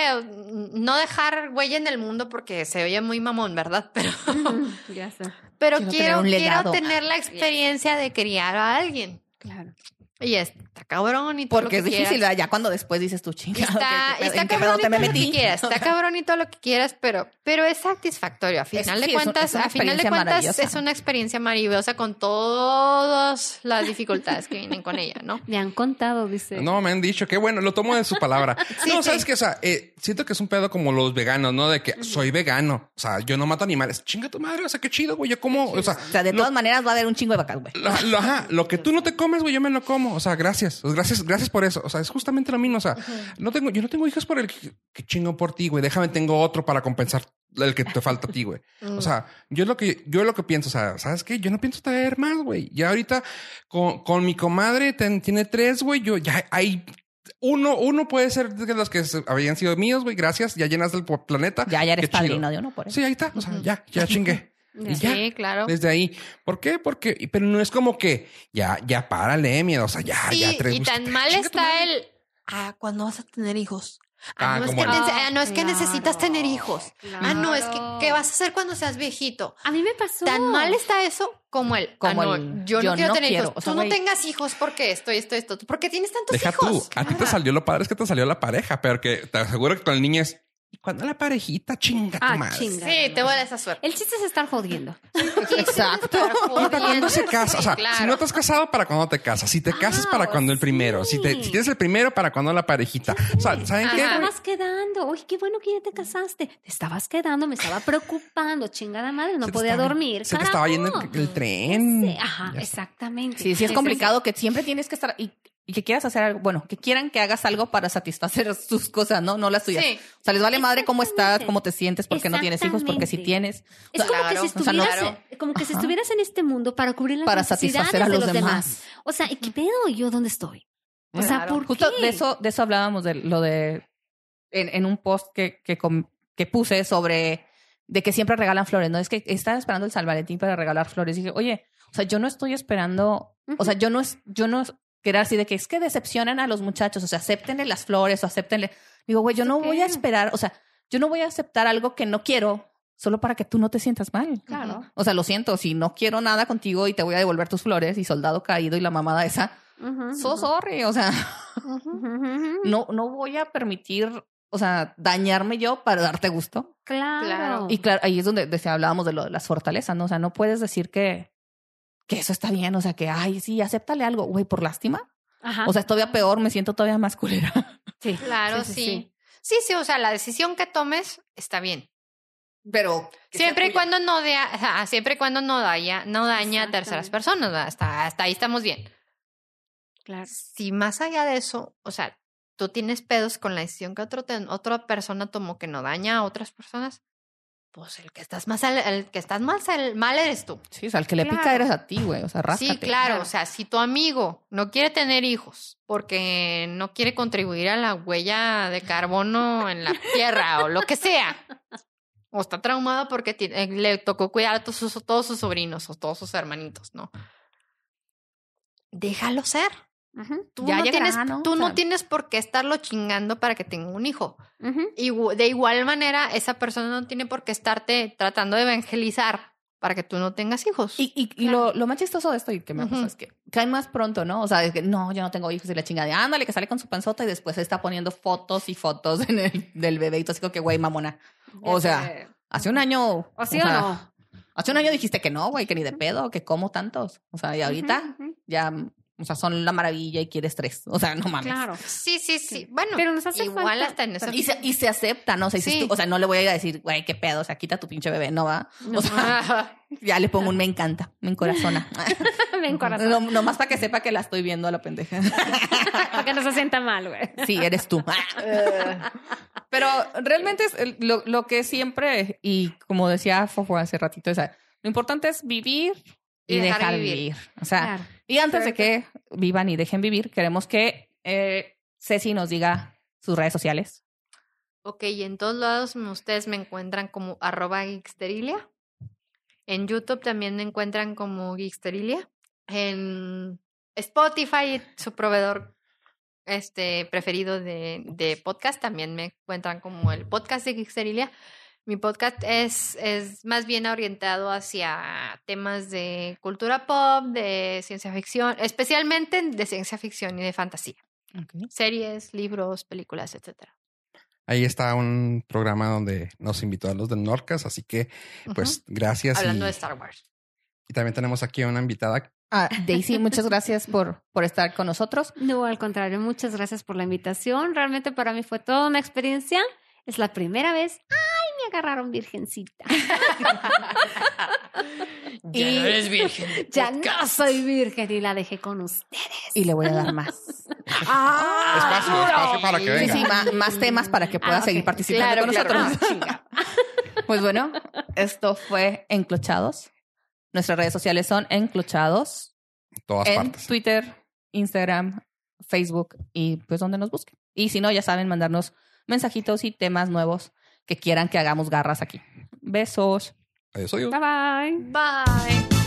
no dejar huella en el mundo porque se oye muy mamón, ¿verdad? (laughs) Pero, (laughs) Ya sé. pero Quiero tener quiero, un quiero tener la experiencia de criar a alguien. Claro. Y está cabrón y todo Porque es lo que difícil, quieras. ¿verdad? Ya cuando después dices tú, Y chingada. Está, ¿qué- qué- está ¿En qué cabrón me todo lo que (laughs) quieras, está cabrón y todo lo que quieras, pero, pero es satisfactorio. A final Es- de sí, es un- cuentas, es una a final de experiencia cuentas maravillosa. es una experiencia maravillosa con todas las dificultades que vienen con ella, ¿no? Me han contado, dice. no me han dicho qué bueno, lo tomo de su palabra. (laughs) Sí, no, sí. sabes que, o sea, eh, siento que es un pedo como los veganos, ¿no? De que soy vegano. O sea, yo no mato animales. Chinga tu madre, o sea, qué chido, güey. Yo como, o sea, O sea, de lo- todas maneras va a haber un chingo de vacas, güey. Lo, lo- ajá, lo que tú no te comes, güey, yo me lo como. O sea, gracias. Gracias, gracias por eso. O sea, es justamente lo mismo. O sea, no tengo, yo no tengo hijos por el que, que chingo por ti, güey. Déjame, tengo otro para compensar el que te falta a ti, güey. (laughs) O sea, yo lo que, yo lo que pienso, o sea, ¿sabes qué? Yo no pienso traer más, güey. Ya ahorita con, con mi comadre ten- tiene tres, güey. Yo ya hay uno, uno puede ser de los que habían sido míos, güey. Gracias. Ya llenas el planeta. Ya, ya eres Qué chido. padrino de uno por eso. Sí, ahí está. O sea, ya, ya chingué. Y ya. Sí, claro. Desde ahí. ¿Por qué? Porque, pero no es como que ya, ya párale, miedo. O sea, ya, Sí, ya tres y tan mal está el. Ah, ¿cuándo vas a tener hijos? Ah, Ah, no, es que, como ah, no es que necesitas tener hijos. Ah, no, es que ¿qué vas a hacer cuando seas viejito? A mí me pasó. Tan mal está eso como el. Como ah, no, el, yo, yo no quiero no tener quiero. hijos. O sea, Tú no tengas hijos porque esto y esto y esto. ¿Por qué tienes tantos Deja hijos? tú. A ti te salió lo padre es que te salió la pareja, pero que te aseguro que con el niño es Y cuando la parejita, chinga tu Ah, madre. chinga. Sí, te vuelves a suerte. El chiste es estar jodiendo. (laughs) Exacto. ¿Y para cuándo se casa? O sea, claro. si no te has casado, ¿para cuándo te casas? Si te casas, Ah, ¿para cuándo el primero? Si, te, si tienes el primero, ¿para cuándo la parejita? O sea, ¿saben Te qué? Ajá. estabas quedando. Oye, qué bueno que ya te casaste. Te estabas quedando, me estaba preocupando. Chingada madre, no te podía estaba- dormir. Se te estaba yendo carajo. el, el tren. Ajá, exactamente. Sí, sí es complicado que siempre tienes que estar y, y que quieras hacer algo, bueno, que quieran que hagas algo para satisfacer (laughs) sus cosas, ¿no? No las tuyas. Sí. O sea, les vale madre cómo estás, cómo te sientes, porque no tienes hijos, porque si tienes. Es como Claro, que si o sea, no- estuvieras, eh, como que si estuvieras en este mundo para cubrir las Para necesidades satisfacer a de los los demás. O sea, ¿y qué pedo? ¿Yo dónde estoy? O sea. ¿por Justo qué? de eso, de eso hablábamos de lo de en, en un post que, que puse sobre de que siempre regalan flores, ¿no? Es que estaba esperando el San Valentín para regalar flores. Y dije, oye, o sea, yo no estoy esperando, o sea, yo no es, yo no querer así de que es que decepcionan a los muchachos, o sea, acéptenle las flores o acéptenle. Digo, güey, yo no ¿Eso voy a esperar, o sea, yo no voy a aceptar algo que no quiero solo para que tú no te sientas mal. Claro. O sea, lo siento, si no quiero nada contigo y te voy a devolver tus flores y soldado caído y la mamada esa, so ujú, sorry, o sea, (laughs) no, no voy a permitir, o sea, dañarme yo para darte gusto. Claro. Claro. Y claro, ahí es donde decía, hablábamos de lo de las fortalezas, ¿no? O sea, no puedes decir que, que eso está bien, o sea, que, ay, sí, acéptale algo, güey, por lástima. Ajá. O sea, es todavía peor, me siento todavía más culera. (laughs) sí. Claro, sí. Sí, sí, o sea, la decisión que tomes está bien. Pero Siempre y cuando no de, siempre y cuando no daña, no daña a terceras personas, hasta, hasta ahí estamos bien. Claro. Si más allá de eso, o sea, tú tienes pedos con la decisión que otro te- otra persona tomó que no daña a otras personas, pues el que estás más al- el que estás más al- mal eres tú. Sí, o sea, el que le pica eres a ti, güey, o sea, ráscate. Sí, claro, Claro. o sea, si tu amigo no quiere tener hijos porque no quiere contribuir a la huella de carbono en la (laughs) tierra o lo que sea, o está traumado porque eh, le tocó cuidar a todos sus, todos sus sobrinos o todos sus hermanitos, ¿no? Déjalo ser. Ujú, Tú, Ya no, llegará, tienes, ¿no? tú O no sea- tienes por qué estarlo chingando para que tenga un hijo. ujú. Igu- de igual manera, esa persona no tiene por qué estarte tratando de evangelizar para que tú no tengas hijos. Y, y, y lo, lo más chistoso de esto y que me Ujú. pasa es que caen más pronto, ¿no? O sea, es que no, yo no tengo hijos y la chingada. de, Ándale, que sale con su panzota y después se está poniendo fotos y fotos en el, del bebé y todo así como que, güey, mamona. O sea. Hace un año. ¿O sí o, sea, no? Hace un año dijiste que no, güey, que ni de pedo, que como tantos. O sea, y ahorita Ujú, ujú. ya, o sea, son la maravilla y quieres tres. O sea, no mames. Claro. Sí, sí, sí. Bueno, Pero nos hace igual falta- hasta en eso. Y se, y se acepta, ¿no? O sea, dices Sí. tú- o sea, no le voy a ir a decir, güey, qué pedo, o sea, quita tu pinche bebé, no va. No. O sea, (laughs) ya le pongo un me encanta, me encorazona. (laughs) Ven, corazón. No, nomás para que sepa que la estoy viendo a la pendeja. (laughs) Para que no se sienta mal, güey. Sí, eres tú. Pero realmente es lo que siempre, y como decía Fofo hace ratito, o sea, lo importante es vivir y, Y dejar dejar, vivir. vivir. O sea, Claro. y antes de que vivan y dejen vivir, queremos que eh, Ceci nos diga sus redes sociales. Ok, y en todos lados ustedes me encuentran como arroba Geeksterilia. En YouTube también me encuentran como Geeksterilia. En Spotify, su proveedor este preferido de, de podcast, también me encuentran como el podcast de Geeksterilia. Mi podcast es, es más bien orientado hacia temas de cultura pop, de ciencia ficción, especialmente de ciencia ficción y de fantasía. Series, libros, películas, etcétera. Ahí está un programa donde nos invitó a los del Norcas, así que pues gracias. Hablando y, de Star Wars. y también tenemos aquí a una invitada. Ah, Daisy, muchas (laughs) gracias por, por estar con nosotros. No, al contrario, muchas gracias por la invitación. Realmente para mí fue toda una experiencia. Es la primera vez. ¡Ay, me agarraron virgencita! (laughs) Ya Y- no eres virgen. (laughs) ya no soy virgen y la dejé con ustedes. Y le voy a dar más. (laughs) espacio, espacio para que Sí, venga. sí, más temas para que pueda Ah, ok. seguir participando Claro, con claro. nosotros. Pues bueno, esto fue Enclochados. Nuestras redes sociales son Enclochados En todas en partes. Twitter, Instagram, Facebook y pues donde nos busquen. Y si no, ya saben mandarnos mensajitos y temas nuevos que quieran que hagamos garras aquí. Besos. Adiós, adiós. Bye bye. Bye.